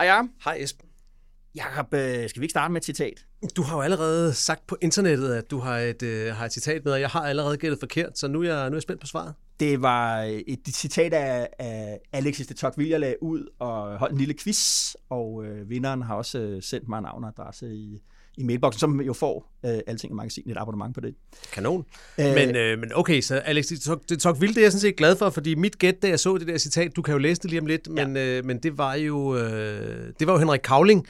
Hej Jacob. Hej Esben. Jacob, øh, skal vi ikke starte med et citat? Du har jo allerede sagt på internettet, at du har et, øh, har et citat med, og jeg har allerede gættet forkert, så nu er jeg, nu er jeg spændt på svaret. Det var et citat af, af Alexis de Tocqueville, jeg lagde ud og holdt en lille quiz, og øh, vinderen har også øh, sendt mig navn og adresse i, i mailboksen, som jo får øh, Alting Magasin et abonnement på det. Kanon. Øh, men, øh, men okay, så Alex de Toc- de Tocqueville, det er jeg sådan set glad for, fordi mit gæt, da jeg så det der citat, du kan jo læse det lige om lidt, men, ja. øh, men det var jo øh, det var jo Henrik Kavling,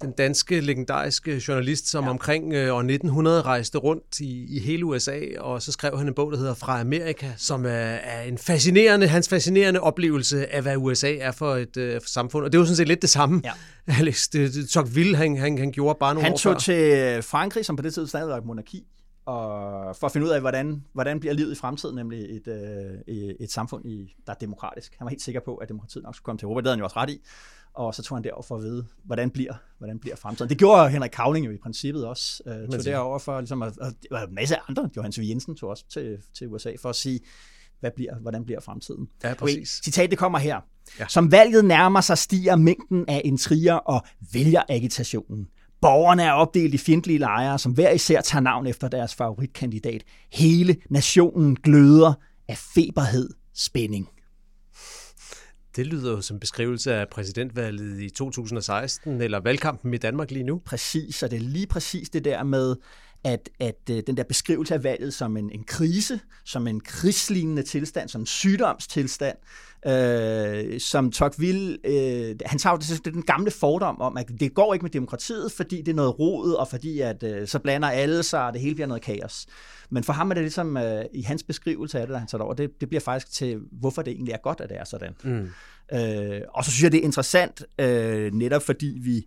den danske legendariske journalist, som ja. omkring øh, år 1900 rejste rundt i, i hele USA, og så skrev han en bog, der hedder Fra Amerika, som er, er en fascinerende, hans fascinerende oplevelse af, hvad USA er for et øh, for samfund. Og det jo sådan set lidt det samme, ja. Alex det, det, Tocqueville, han, han, han gjorde bare nogle Han år tog før. til Frankrig, som på det tidspunkt stadig var et monarki, og for at finde ud af, hvordan, hvordan bliver livet i fremtiden, nemlig et, øh, et samfund, i, der er demokratisk. Han var helt sikker på, at demokratiet nok skulle komme til Europa. Det havde han jo også ret i. Og så tog han derover for at vide, hvordan bliver, hvordan bliver fremtiden. Det gjorde Henrik Kavling jo i princippet også. Øh, tog derover for, ligesom, og det var en masse andre. Johannes V. Jensen tog også til, til USA for at sige, hvad bliver, hvordan bliver fremtiden. Ja, præcis. Citat, det kommer her. Ja. Som valget nærmer sig, stiger mængden af intriger og vælgeragitationen. Borgerne er opdelt i fjendtlige lejre, som hver især tager navn efter deres favoritkandidat. Hele nationen gløder af feberhed spænding. Det lyder jo som beskrivelse af præsidentvalget i 2016, eller valgkampen i Danmark lige nu. Præcis, og det er lige præcis det der med, at, at øh, den der beskrivelse af valget som en, en krise, som en krigslignende tilstand, som en sygdomstilstand, øh, som Tocqueville, øh, han tager det, det den gamle fordom om, at det går ikke med demokratiet, fordi det er noget rod, og fordi at øh, så blander alle sig, og det hele bliver noget kaos. Men for ham er det ligesom, øh, i hans beskrivelse af det, der han tager over, det, det bliver faktisk til, hvorfor det egentlig er godt, at det er sådan. Mm. Øh, og så synes jeg, det er interessant, øh, netop fordi vi,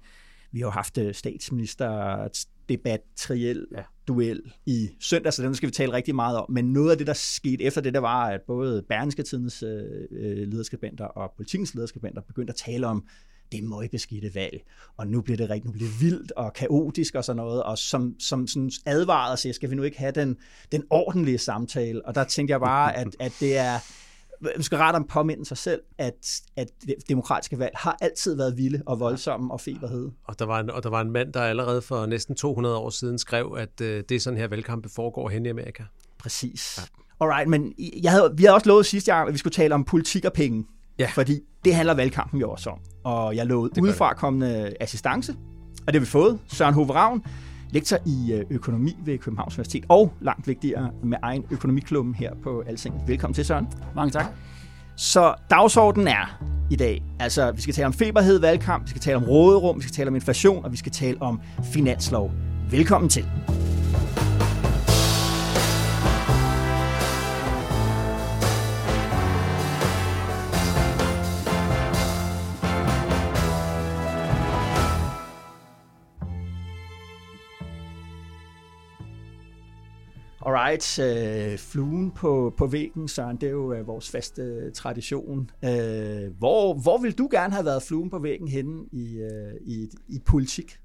vi har jo haft øh, statsminister debat, triel, ja. duel i søndag, så den skal vi tale rigtig meget om. Men noget af det, der skete efter det, der var, at både Berlingske Tidens øh, lederskribenter og politikens lederskribenter begyndte at tale om det møgbeskidte valg, og nu bliver det rigtig, nu bliver vildt og kaotisk og sådan noget, og som, som sådan advarede sig, skal vi nu ikke have den, den ordentlige samtale? Og der tænkte jeg bare, at, at det er, man skal rette om påminde sig selv, at, at demokratiske valg har altid været vilde og voldsomme og feberhed. Og der, var en, og der var en mand, der allerede for næsten 200 år siden skrev, at øh, det er sådan her valgkampe foregår hen i Amerika. Præcis. Ja. Alright, men jeg havde, vi havde også lovet sidste gang, at vi skulle tale om politik og penge. Ja. Fordi det handler valgkampen jo også om. Og jeg lovede udefrakommende assistance, og det har vi fået. Søren Hove Ravn, lektor i økonomi ved Københavns Universitet, og langt vigtigere med egen økonomiklubben her på Alsing. Velkommen til, Søren. Mange tak. Så dagsordenen er i dag, altså vi skal tale om feberhed, valgkamp, vi skal tale om råderum, vi skal tale om inflation, og vi skal tale om finanslov. Velkommen til. Alright, øh, fluen på, på væggen, Søren, det er jo øh, vores faste øh, tradition. Øh, hvor, hvor vil du gerne have været fluen på væggen henne i, øh, i, i politik?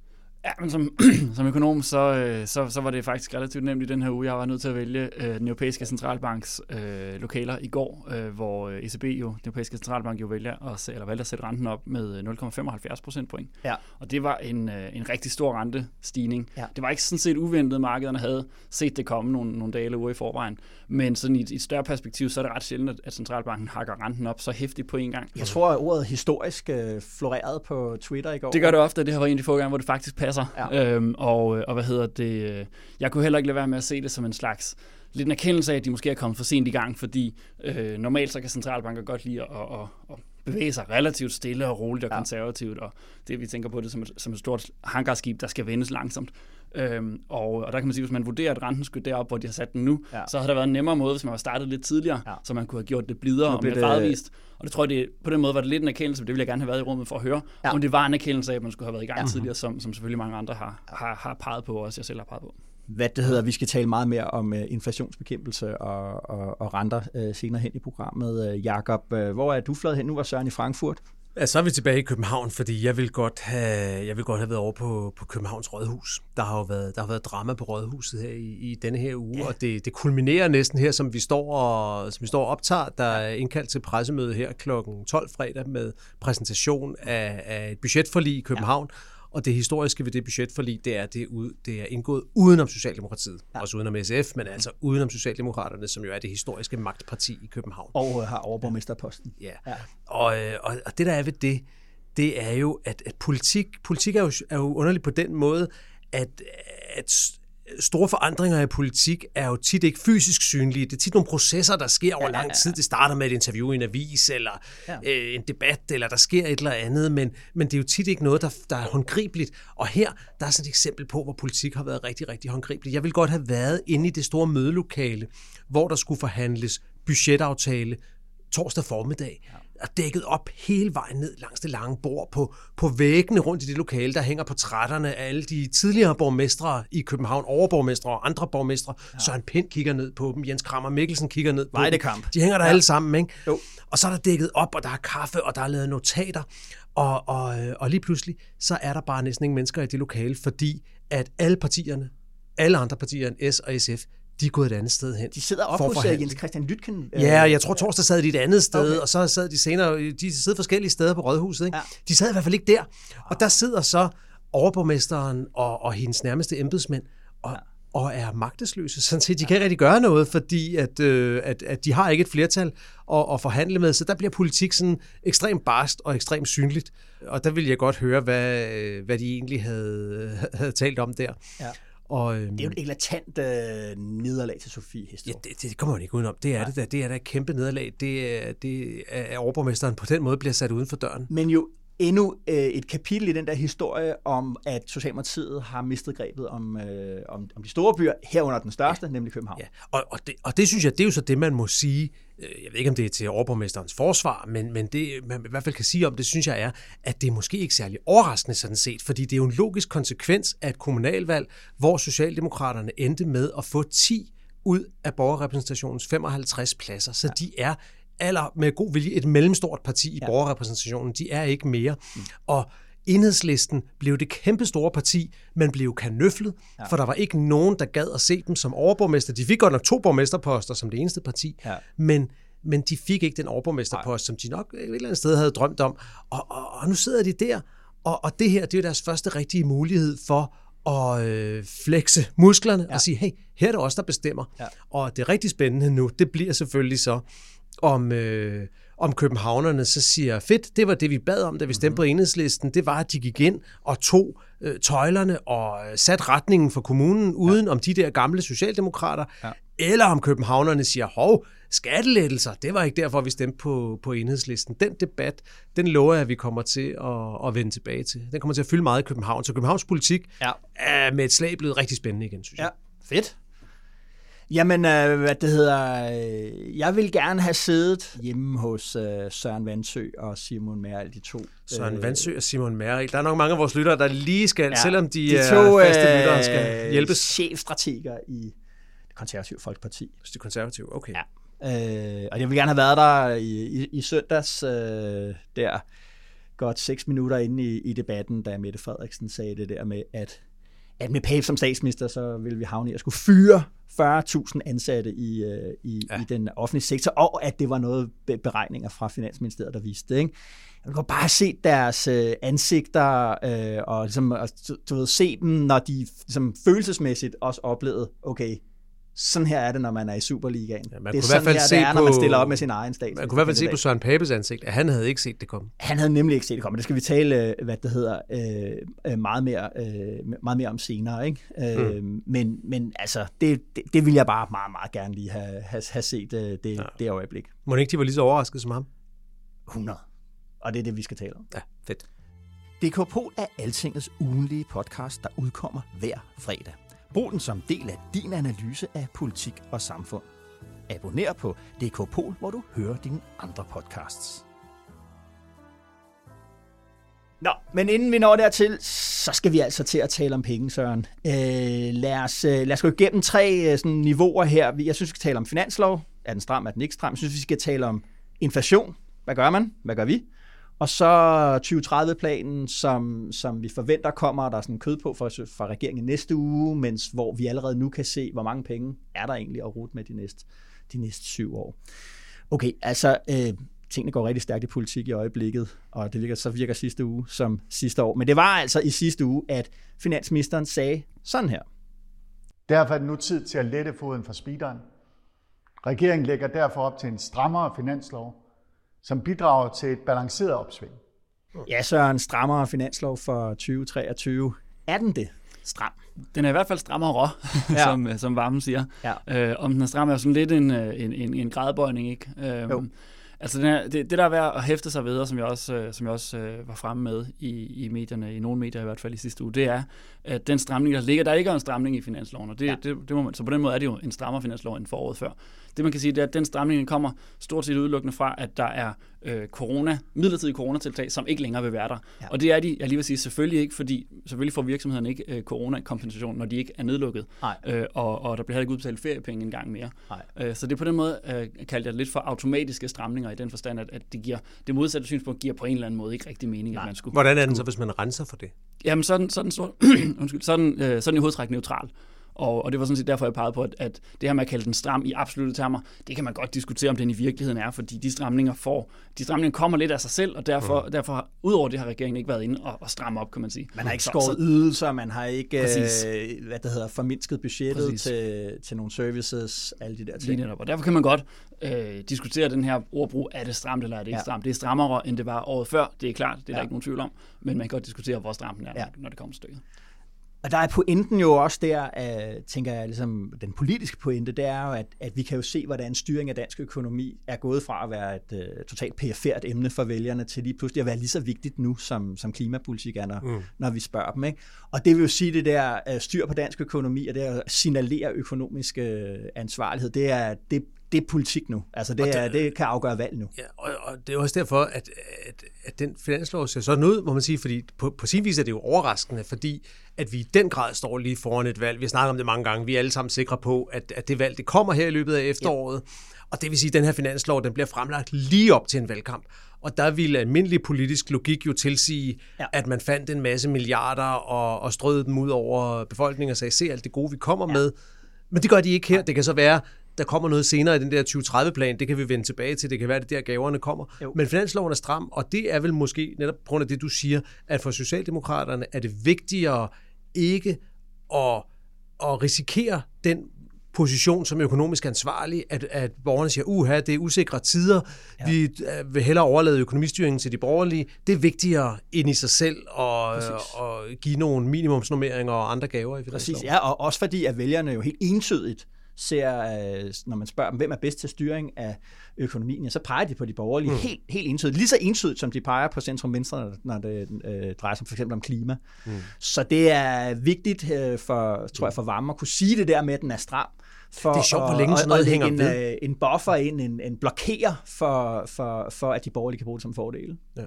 Ja, men som, som økonom, så, så, så var det faktisk relativt nemt i den her uge. Jeg var nødt til at vælge øh, den europæiske centralbanks øh, lokaler i går, øh, hvor ECB jo, den europæiske centralbank jo vælger at, eller valgte at sætte renten op med 0,75 procentpoint. Ja. Og det var en, en rigtig stor rentestigning. Ja. Det var ikke sådan set uventet, markederne havde set det komme nogle, nogle dage eller uger i forvejen. Men sådan i et, i et større perspektiv, så er det ret sjældent, at centralbanken hakker renten op så hæftigt på en gang. Jeg tror, at ordet historisk øh, florerede på Twitter i går. Det gør det ofte, det har været en af de få gange, hvor det faktisk passer. Ja. Øhm, og, og hvad hedder det? Jeg kunne heller ikke lade være med at se det som en slags lidt en erkendelse af, at de måske er kommet for sent i gang, fordi øh, normalt så kan centralbanker godt lide at, at, at bevæge sig relativt stille og roligt og ja. konservativt, og det vi tænker på det som et, som et stort hangarskib, der skal vendes langsomt. Øhm, og, og der kan man sige, hvis man vurderer, at renten skulle derop, hvor de har sat den nu, ja. så havde der været en nemmere måde, hvis man var startet lidt tidligere, ja. så man kunne have gjort det blidere og mere gradvist. Og det tror jeg, det, på den måde var det lidt en erkendelse, det ville jeg gerne have været i rummet for at høre, ja. om det var en erkendelse af, at man skulle have været i gang ja. tidligere, som, som selvfølgelig mange andre har, har, har peget på, og også jeg selv har peget på hvad det hedder, vi skal tale meget mere om uh, inflationsbekæmpelse og, og, og renter uh, senere hen i programmet. Uh, Jakob, hvor er du flad hen? Nu var Søren i Frankfurt. Ja, så er vi tilbage i København, fordi jeg vil godt have, jeg vil godt have været over på, på Københavns Rådhus. Der har jo været, der har været drama på Rådhuset her i, i denne her uge, ja. og det, det kulminerer næsten her, som vi står og, som vi står og optager. Der er indkaldt til pressemøde her kl. 12 fredag med præsentation af, af et budgetforlig i København. Ja og det historiske ved det budgetforlig, det er, det er, ud, det er indgået udenom Socialdemokratiet. Ja. Også udenom SF, men altså udenom Socialdemokraterne, som jo er det historiske magtparti i København. Og øh, har overborgmesterposten. Ja. ja. Og, øh, og, og det der er ved det, det er jo, at, at politik, politik er, jo, er jo underligt på den måde, at, at store forandringer i politik er jo tit ikke fysisk synlige. Det er tit nogle processer, der sker over ja, lang tid. Det starter med et interview i en avis, eller ja. øh, en debat, eller der sker et eller andet, men, men det er jo tit ikke noget, der, der er håndgribeligt. Og her, der er sådan et eksempel på, hvor politik har været rigtig, rigtig håndgribeligt. Jeg vil godt have været inde i det store mødelokale, hvor der skulle forhandles budgetaftale torsdag formiddag. Ja er dækket op hele vejen ned langs det lange bord. På, på væggene rundt i det lokale, der hænger portrætterne af alle de tidligere borgmestre i København, overborgmestre og andre borgmestre. Ja. Søren Pind kigger ned på dem, Jens Krammer Mikkelsen kigger ned på Vejdekamp. dem. De hænger der ja. alle sammen, ikke? Jo. Og så er der dækket op, og der er kaffe, og der er lavet notater. Og, og, og lige pludselig, så er der bare næsten ingen mennesker i det lokale, fordi at alle partierne, alle andre partier end S og SF, de er gået et andet sted hen. De sidder op hos øh, Jens Christian Lytken. Øh, ja, jeg tror torsdag sad de et andet sted, okay. og så sad de senere, de sidder forskellige steder på Rådhuset. Ikke? Ja. De sad i hvert fald ikke der. Og der sidder så overborgmesteren og, og hendes nærmeste embedsmænd, og, ja. og er magtesløse. Sådan set, de kan ikke rigtig gøre noget, fordi at, øh, at, at de har ikke et flertal at, at forhandle med. Så der bliver politik sådan ekstremt barst og ekstremt synligt. Og der vil jeg godt høre, hvad, hvad de egentlig havde, havde talt om der. Ja. Og, øhm, det er jo et eklatant øh, nederlag til Sofie Hestor. Ja, det, det kommer man ikke udenom. Det er Nej. det der. Det er da et kæmpe nederlag. Det er, det er, overborgmesteren på den måde bliver sat uden for døren. Men jo endnu øh, et kapitel i den der historie om, at Socialdemokratiet har mistet grebet om, øh, om, om de store byer, herunder den største, ja. nemlig København. Ja. Og, og, det, og det synes jeg, det er jo så det, man må sige, jeg ved ikke, om det er til overborgmesterens forsvar, men, men det, man i hvert fald kan sige om det, synes jeg er, at det er måske ikke særlig overraskende sådan set, fordi det er jo en logisk konsekvens af et kommunalvalg, hvor Socialdemokraterne endte med at få 10 ud af borgerrepræsentationens 55 pladser. Så ja. de er aller med god vilje et mellemstort parti i ja. borgerrepræsentationen. De er ikke mere. Mm. Og Enhedslisten blev det kæmpe store parti, men blev kanøflet, ja. for der var ikke nogen, der gad at se dem som overborgmester. De fik godt nok to borgmesterposter som det eneste parti, ja. men, men de fik ikke den overborgmesterpost, som de nok et eller andet sted havde drømt om. Og, og, og nu sidder de der, og, og det her det er deres første rigtige mulighed for at øh, flexe musklerne ja. og sige, hey, her er det os, der bestemmer. Ja. Og det rigtig spændende nu, det bliver selvfølgelig så, om, øh, om københavnerne så siger, fedt, det var det, vi bad om, da vi stemte mm-hmm. på enhedslisten, det var, at de gik ind og tog øh, tøjlerne og øh, sat retningen for kommunen, uden ja. om de der gamle socialdemokrater, ja. eller om københavnerne siger, hov, skattelettelser, det var ikke derfor, vi stemte på, på enhedslisten. Den debat, den lover jeg, at vi kommer til at, at vende tilbage til. Den kommer til at fylde meget i København. Så Københavns politik ja. er med et slag blevet rigtig spændende igen, synes jeg. Ja, fedt. Jamen, øh, hvad det hedder, øh, jeg vil gerne have siddet hjemme hos øh, Søren Vandsø og Simon Merrild, de to. Søren øh, Vandsø og Simon Merrild. Der er nok mange af vores lyttere, der lige skal, ja, selvom de, de to, er faste lyttere, skal hjælpes. chefstrateger i det konservative Folkeparti. Det konservative, okay. Ja. Øh, og jeg vil gerne have været der i, i, i søndags, øh, der godt seks minutter inde i, i debatten, da Mette Frederiksen sagde det der med, at at med Pape som statsminister, så vil vi havne i at skulle fyre 40.000 ansatte i, øh, i, ja. i den offentlige sektor, og at det var noget beregninger fra Finansministeriet, der viste det. Ikke? Jeg kan bare se deres øh, ansigter, øh, og ligesom, og, du ved, se dem, når de ligesom, følelsesmæssigt også oplevede, okay, sådan her er det, når man er i Superligaen. Ja, man det er sådan her, det er, når man stiller op med sin egen stat. Man kunne i hvert fald se på Søren Papes ansigt, at han havde ikke set det komme. Han havde nemlig ikke set det komme. Det skal vi tale, øh, hvad det hedder, øh, øh, meget, mere, øh, meget mere om senere. Ikke? Øh, mm. men, men altså, det, det, det vil jeg bare meget, meget gerne lige have, have, have set det, ja. det øjeblik. Må ikke de var lige så overrasket som ham? 100. Og det er det, vi skal tale om. Ja, fedt. DK er Altingets ugenlige podcast, der udkommer hver fredag. Brug den som del af din analyse af politik og samfund. Abonner på DK hvor du hører dine andre podcasts. Nå, men inden vi når dertil, så skal vi altså til at tale om penge, Søren. Øh, lad, os, øh, lad os gå igennem tre øh, sådan, niveauer her. Jeg synes, vi skal tale om finanslov. Er den stram, er den ikke stram? Jeg synes, vi skal tale om inflation. Hvad gør man? Hvad gør vi? Og så 2030-planen, som, som vi forventer kommer, der er sådan kød på fra, fra regeringen næste uge, mens hvor vi allerede nu kan se, hvor mange penge er der egentlig at rute med de næste, de næste syv år. Okay, altså øh, tingene går rigtig stærkt i politik i øjeblikket, og det virker, så virker sidste uge som sidste år. Men det var altså i sidste uge, at finansministeren sagde sådan her. Derfor er det nu tid til at lette foden for speederen. Regeringen lægger derfor op til en strammere finanslov, som bidrager til et balanceret opsving. Ja, så en strammere finanslov for 2023. Er den det? Stram. Den er i hvert fald strammere rå, ja. som, som Varmen siger. Ja. Øh, om den er stram er sådan lidt en, en, en, en gradbøjning, ikke? Øh, jo. Altså den her, det, det, der er værd at hæfte sig ved, som jeg også, øh, som jeg også øh, var fremme med i, i medierne, i nogle medier i hvert fald i sidste uge, det er, at den stramning, der ligger, der ikke er en stramning i finansloven, og det, ja. det, det må man, så på den måde er det jo en strammere finanslov end foråret før. Det man kan sige, det er, at den stramning kommer stort set udelukkende fra, at der er øh, corona, midlertidige coronatiltag, som ikke længere vil være der. Ja. Og det er de, jeg lige vil sige, selvfølgelig ikke, fordi selvfølgelig får virksomhederne ikke øh, corona-kompensation, når de ikke er nedlukket. Øh, og, og der bliver heller ikke udbetalt feriepenge en gang mere. Øh, så det er på den måde, øh, kaldte jeg lidt for automatiske stramninger i den forstand, at, at det, giver, det modsatte synspunkt giver på en eller anden måde ikke rigtig mening, Nej. at man skulle... Hvordan er den så, hvis man renser for det? Jamen, sådan, sådan, sådan, undskyld, sådan, øh, sådan i hovedtræk neutral. Og, og det var sådan set derfor, jeg pegede på, at, at det her med at kalde den stram i absolutte termer, det kan man godt diskutere, om den i virkeligheden er, fordi de stramninger får, de stramninger kommer lidt af sig selv, og derfor, mm. derfor udover det har regeringen ikke været inde og, og stramme op, kan man sige. Man har ikke skåret ydelser, man har ikke, øh, hvad det hedder, formindsket budgettet til, til nogle services, alle de der ting. Lige og derfor kan man godt øh, diskutere den her ordbrug, er det stramt eller er det ikke ja. stramt. Det er strammere, end det var året før, det er klart, det er ja. der ikke nogen tvivl om, men man kan godt diskutere, hvor stramt den er, ja. når det kommer til stykket. Og der er pointen jo også der, at, tænker jeg, ligesom den politiske pointe, det er jo, at, at vi kan jo se, hvordan styring af dansk økonomi er gået fra at være et uh, totalt perifert emne for vælgerne til lige pludselig at være lige så vigtigt nu, som, som klimapolitik er, når, mm. når vi spørger dem. Ikke? Og det vil jo sige, det der uh, styr på dansk økonomi, og det at signalere økonomisk uh, ansvarlighed, det er, det, det er politik nu. Altså det, det, er, det kan afgøre valg nu. Ja, og, og det er også derfor, at, at, at den finanslov ser sådan ud, må man sige, fordi på, på sin vis er det jo overraskende, fordi at vi i den grad står lige foran et valg. Vi har snakket om det mange gange. Vi er alle sammen sikre på, at, at det valg det kommer her i løbet af efteråret. Ja. Og det vil sige, at den her finanslov den bliver fremlagt lige op til en valgkamp. Og der ville almindelig politisk logik jo tilsige, ja. at man fandt en masse milliarder og, og strøede dem ud over befolkningen og sagde, se alt det gode, vi kommer ja. med. Men det gør de ikke her. Det kan så være, der kommer noget senere i den der 2030-plan, det kan vi vende tilbage til, det kan være, det der gaverne kommer. Jo. Men finansloven er stram, og det er vel måske netop på grund af det, du siger, at for Socialdemokraterne er det vigtigere ikke at, at risikere den position som økonomisk ansvarlig, at, at borgerne siger, uha, det er usikre tider, ja. vi øh, vil hellere overlade økonomistyringen til de borgerlige. Det er vigtigere end i sig selv at, at give nogle minimumsnormeringer og andre gaver i Præcis, ja, og også fordi, at vælgerne jo helt entydigt ser, øh, når man spørger dem, hvem er bedst til styring af økonomien, ja, så peger de på de borgerlige mm. helt, helt entydigt. Lige så entydigt, som de peger på centrum venstre, når det øh, drejer sig for eksempel om klima. Mm. Så det er vigtigt øh, for, tror jeg, for varme at kunne sige det der med, at den er stram. For det er sjovt, hvor længe sådan noget hænger en, ved. Øh, en buffer ind, en, en blokerer for, for, for, at de borgerlige kan bruge det som fordele. Ja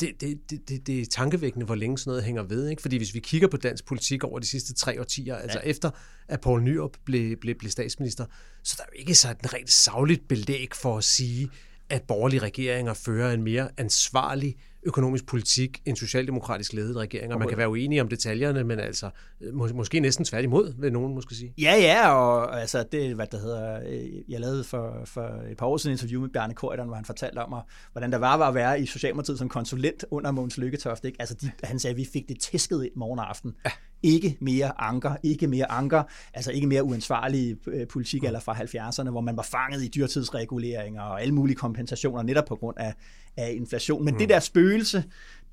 det, det, det, det, det er tankevækkende, hvor længe sådan noget hænger ved. Ikke? Fordi hvis vi kigger på dansk politik over de sidste tre årtier, altså ja. altså efter at Poul Nyrup blev, blev, blev statsminister, så der er jo ikke så et rent savligt belæg for at sige, at borgerlige regeringer fører en mere ansvarlig økonomisk politik end socialdemokratisk ledet regeringer. Man kan være uenig om detaljerne, men altså må, måske næsten tværtimod, vil nogen måske sige. Ja, ja, og altså det, hvad der hedder, øh, jeg lavede for, for et par år siden et interview med Bjarne Korydon, hvor han fortalte om, hvordan der var, var at være i Socialdemokratiet som konsulent under Mogens Lykketoft. Ikke? Altså de, han sagde, at vi fik det tæsket ind morgen og aften. Ja. Ikke mere anker, ikke mere anker, altså ikke mere uansvarlige øh, politik eller fra 70'erne, hvor man var fanget i dyrtidsreguleringer og alle mulige kompensationer netop på grund af, af inflation. Men mm. det der spøgelse,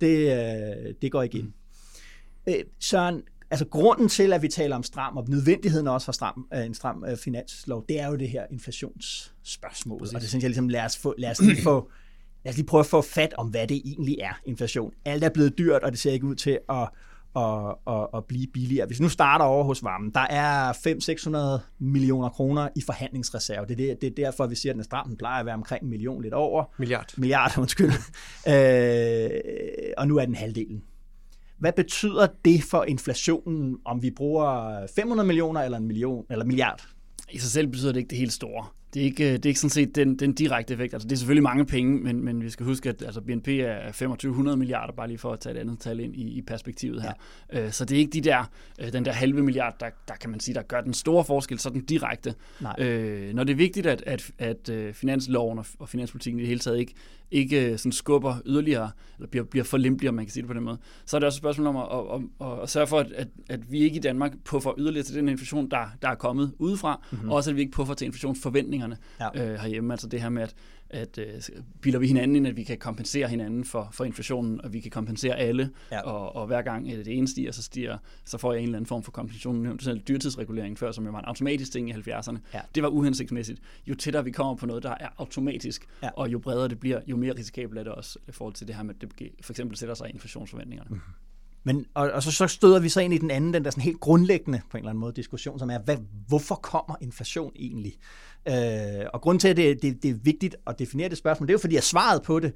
det, øh, det går ikke ind. Øh, Søren, altså grunden til, at vi taler om stram, og nødvendigheden også for stram, en stram finanslov, det er jo det her inflationsspørgsmål. Præcis. Og det synes jeg ligesom, lad os, få, lad os lige få lad os lige prøve at få fat om, hvad det egentlig er, inflation. Alt er blevet dyrt, og det ser ikke ud til at, at, at, at blive billigere. Hvis vi nu starter over hos varmen, der er 500-600 millioner kroner i forhandlingsreserve. Det er, det, det er derfor, vi siger, at den er stram. Den plejer at være omkring en million lidt over. Milliard. Milliard, undskyld. øh, og nu er den halvdelen. Hvad betyder det for inflationen, om vi bruger 500 millioner eller en million eller milliard? I sig selv betyder det ikke det helt store. Det er ikke, det er ikke sådan set den, den direkte effekt. Altså, det er selvfølgelig mange penge, men, men vi skal huske, at altså, BNP er 2500 milliarder, bare lige for at tage et andet tal ind i, i perspektivet her. Ja. Øh, så det er ikke de der, øh, den der halve milliard, der, der kan man sige, der gør den store forskel, så den direkte. Nej. Øh, når det er vigtigt, at, at, at øh, finansloven og, og finanspolitikken i det hele taget ikke, ikke sådan skubber yderligere, eller bliver, bliver for lempeligere, man kan sige det på den måde, så er det også et spørgsmål om at, at, at, at sørge for, at, at, at vi ikke i Danmark puffer yderligere til den inflation, der, der er kommet udefra, mm-hmm. og også at vi ikke puffer til inflationsforventningerne ja. øh, herhjemme. Altså det her med, at, at øh, bilder vi hinanden ind, at vi kan kompensere hinanden for, for inflationen, og vi kan kompensere alle, ja. og, og hver gang det ene stiger, så stiger, så får jeg en eller anden form for kompensation. Nævnte dyrtidsregulering før, som jo var en automatisk ting i 70'erne. Ja. Det var uhensigtsmæssigt. Jo tættere vi kommer på noget, der er automatisk, ja. og jo bredere det bliver, jo mere risikabelt er det også i forhold til det her med, at det for eksempel sætter sig inflationsforventningerne. Mm. Men, og, og så, så støder vi så ind i den anden, den der sådan helt grundlæggende på en eller anden måde diskussion, som er, hvad, hvorfor kommer inflation egentlig? Øh, og grund til, at det, det, det er vigtigt at definere det spørgsmål, det er jo fordi, at svaret på det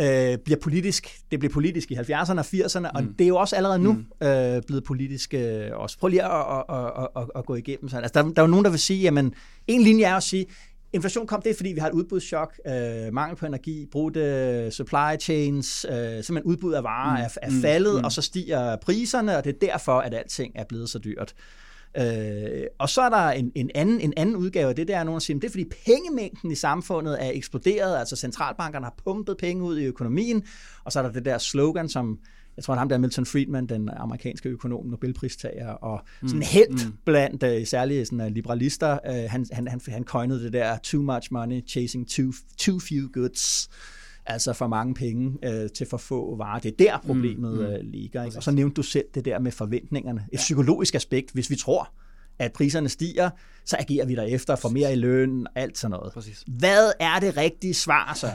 øh, bliver politisk. Det blev politisk i 70'erne og 80'erne, mm. og det er jo også allerede nu mm. øh, blevet politisk øh, også. Prøv lige at, at, at, at, at gå igennem sådan. Altså, der, der er jo nogen, der vil sige, jamen, en linje er at sige, Inflation kom, det er fordi, vi har et udbudschok, øh, mangel på energi, brudte supply chains, øh, simpelthen udbud af varer mm. er, er faldet, mm. og så stiger priserne, og det er derfor, at alting er blevet så dyrt. Øh, og så er der en, en, anden, en anden udgave af det, der er nogen, der siger, det er fordi pengemængden i samfundet er eksploderet, altså centralbankerne har pumpet penge ud i økonomien, og så er der det der slogan, som jeg tror, at ham der Milton Friedman, den amerikanske økonom, Nobelpristager, og sådan mm, helt mm. blandt uh, særlige sådan, uh, liberalister, uh, han, han, han, han coinede det der too much money chasing too, too few goods altså for mange penge uh, til for få varer. Det er der problemet mm, mm. ligger. Ikke? Og så nævnte du selv det der med forventningerne. Et ja. psykologisk aspekt, hvis vi tror, at priserne stiger, så agerer vi derefter, for mere i løn, alt sådan noget. Præcis. Hvad er det rigtige svar så?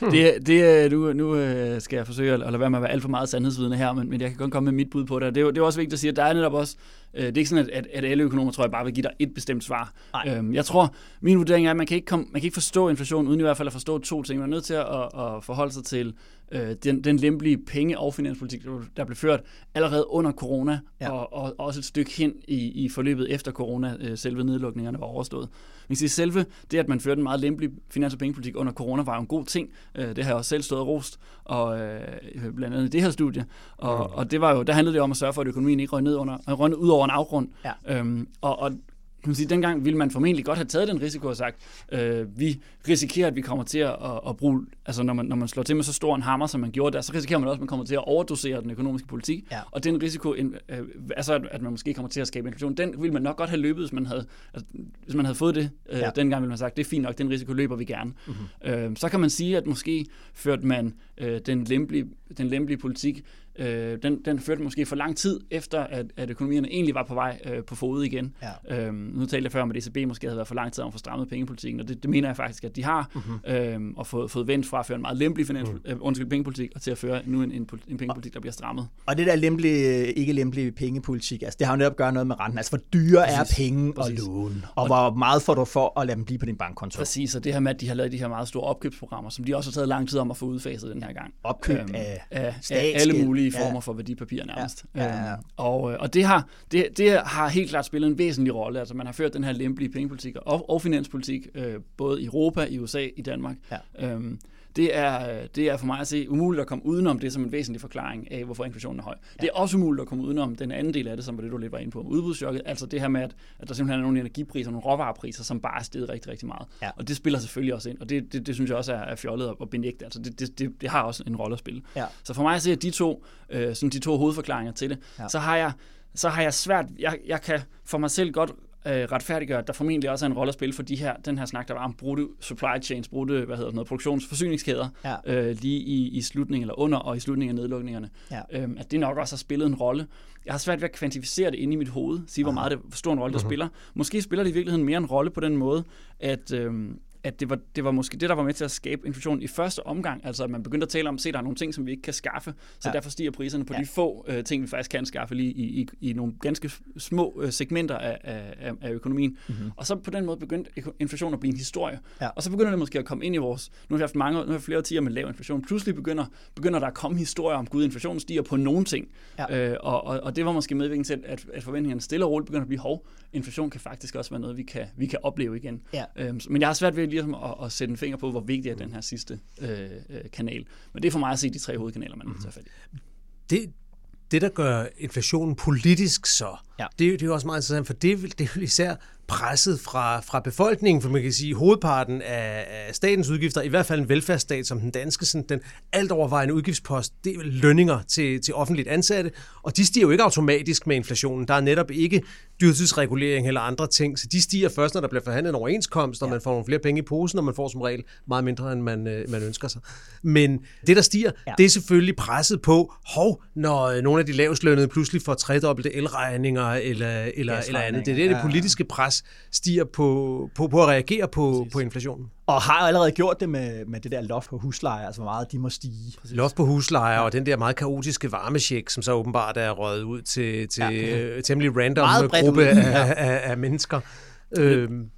det, det, nu, nu øh, skal jeg forsøge at lade være med at være alt for meget sandhedsvidende her, men, men jeg kan godt komme med mit bud på det. Det er, det er også vigtigt at sige, at der er netop også, øh, det er ikke sådan, at, at alle økonomer, tror jeg, bare vil give dig et bestemt svar. Øhm, jeg tror, min vurdering er, at man kan, ikke komme, man kan ikke forstå inflation, uden i hvert fald at forstå to ting. Man er nødt til at, at forholde sig til øh, den, den lempelige penge- og finanspolitik, der blev ført allerede under corona, ja. og, og også et stykke hen i, i forløbet efter corona, øh, selve nedlukningerne var overstået. Man siger, selve det, at man førte en meget lempelig finans- og pengepolitik under corona, var jo en god ting. Øh, det har jeg også selv stået og rost, og øh, blandt andet i det her studie. Og, mm. og det var jo, der handlede det om at sørge for, at økonomien ikke røg ned, under, røg ud over en afgrund. Ja. Øhm, og, og kan sige, dengang ville man formentlig godt have taget den risiko og sagt, øh, vi risikerer, at vi kommer til at, at bruge, altså når man, når man slår til med så stor en hammer, som man gjorde der, så risikerer man også, at man kommer til at overdosere den økonomiske politik. Ja. Og den risiko, øh, altså at man måske kommer til at skabe inflation, den ville man nok godt have løbet, hvis man havde, altså, hvis man havde fået det. Øh, ja. Dengang ville man sagt, det er fint nok, den risiko løber vi gerne. Mm-hmm. Øh, så kan man sige, at måske førte man øh, den, lempelige, den lempelige politik øh, den, den førte måske for lang tid efter, at, at økonomierne egentlig var på vej øh, på fod igen. Ja. Øhm, nu talte jeg før om, at ECB måske havde været for lang tid om at få strammet pengepolitikken, og det, det mener jeg faktisk, at de har, mm-hmm. øhm, og fået, fået vendt fra at føre en meget lempelig finans, mm. øh, undskyld, pengepolitik, og til at føre nu en, en, en pengepolitik, der bliver strammet. Og det der lempelige, ikke lempelige pengepolitik, altså det har jo netop gøre noget med renten. Altså hvor dyre Præcis. er penge Præcis. og lån, og, og hvor meget får du for at lade dem blive på din bankkonto. Præcis, og det her med, at de har lavet de her meget store opkøbsprogrammer, som de også har taget lang tid om at få udfaset den her gang. Opkøb øhm, af, af, af alle mulige former ja. for værdi papir nærmest. Ja, ja, ja. Øhm, og, øh, og det, har, det, det har helt klart spillet en væsentlig rolle. Altså man har ført den her lempelige pengepolitik og, og finanspolitik, øh, både i Europa, i USA, i Danmark. Ja. Øhm, det er, det er for mig at se umuligt at komme udenom det som en væsentlig forklaring af, hvorfor inflationen er høj. Ja. Det er også umuligt at komme udenom den anden del af det, som var det, du lidt var inde på, udbudschokket. Altså det her med, at, at der simpelthen er nogle energipriser, nogle råvarepriser, som bare er steget rigtig, rigtig meget. Ja. Og det spiller selvfølgelig også ind, og det, det, det synes jeg også er, er fjollet at benægte. Altså det, det, det, det har også en rolle at spille. Ja. Så for mig at se, at de to, øh, sådan de to hovedforklaringer til det, ja. så har jeg så har jeg svært, jeg, jeg kan for mig selv godt øh, retfærdiggør, at der formentlig også er en rolle at spille for de her, den her snak, der var om brudte supply chains, brudte, hvad hedder noget, produktionsforsyningskæder, ja. øh, lige i, i slutningen, eller under og i slutningen af nedlukningerne. Ja. Øhm, at det nok også har spillet en rolle. Jeg har svært ved at kvantificere det inde i mit hoved, sige, hvor meget det, hvor stor en rolle det uh-huh. spiller. Måske spiller det i virkeligheden mere en rolle på den måde, at, øhm, at det var, det var måske det, der var med til at skabe inflation i første omgang. Altså, at man begyndte at tale om, at der er nogle ting, som vi ikke kan skaffe, så ja. derfor stiger priserne på ja. de få øh, ting, vi faktisk kan skaffe lige i, i, i nogle ganske små øh, segmenter af, af, af økonomien. Mm-hmm. Og så på den måde begyndte inflationen at blive en historie. Ja. Og så begynder det måske at komme ind i vores... Nu har vi haft mange, nu har vi flere årtier med lav inflation. Pludselig begynder, begynder der at komme historier om, gud, inflationen stiger på nogle ting. Ja. Øh, og, og, og det var måske medvirkende til, at, at forventningerne stille og roligt begynder at blive hov. Inflation kan faktisk også være noget, vi kan, vi kan opleve igen. Ja. Øhm, men jeg har svært ved lige at, at sætte en finger på, hvor vigtig er den her sidste øh, øh, kanal. Men det er for mig at se de tre hovedkanaler, man mm. tage fat i. Det, det, der gør inflationen politisk så, ja. det, det er jo også meget interessant, for det, det er jo især presset fra, fra befolkningen, for man kan sige, hovedparten af, af statens udgifter, i hvert fald en velfærdsstat som den danske, sådan den alt overvejende udgiftspost, det er lønninger til, til offentligt ansatte, og de stiger jo ikke automatisk med inflationen. Der er netop ikke dyrtidsregulering eller andre ting, så de stiger først, når der bliver forhandlet en overenskomst, og ja. man får nogle flere penge i posen, og man får som regel meget mindre, end man, øh, man ønsker sig. Men det, der stiger, ja. det er selvfølgelig presset på, hov, når øh, nogle af de lavestlønnede pludselig får tredobbelte elregninger eller, eller, eller andet. Det er det, det politiske pres stiger på, på, på at reagere på, på inflationen. Og har allerede gjort det med, med det der loft på husleje, altså hvor meget de må stige. Præcis. Loft på husleje og den der meget kaotiske varmesjek, som så åbenbart er røget ud til, til ja. temmelig random gruppe af, af, af mennesker. Øhm,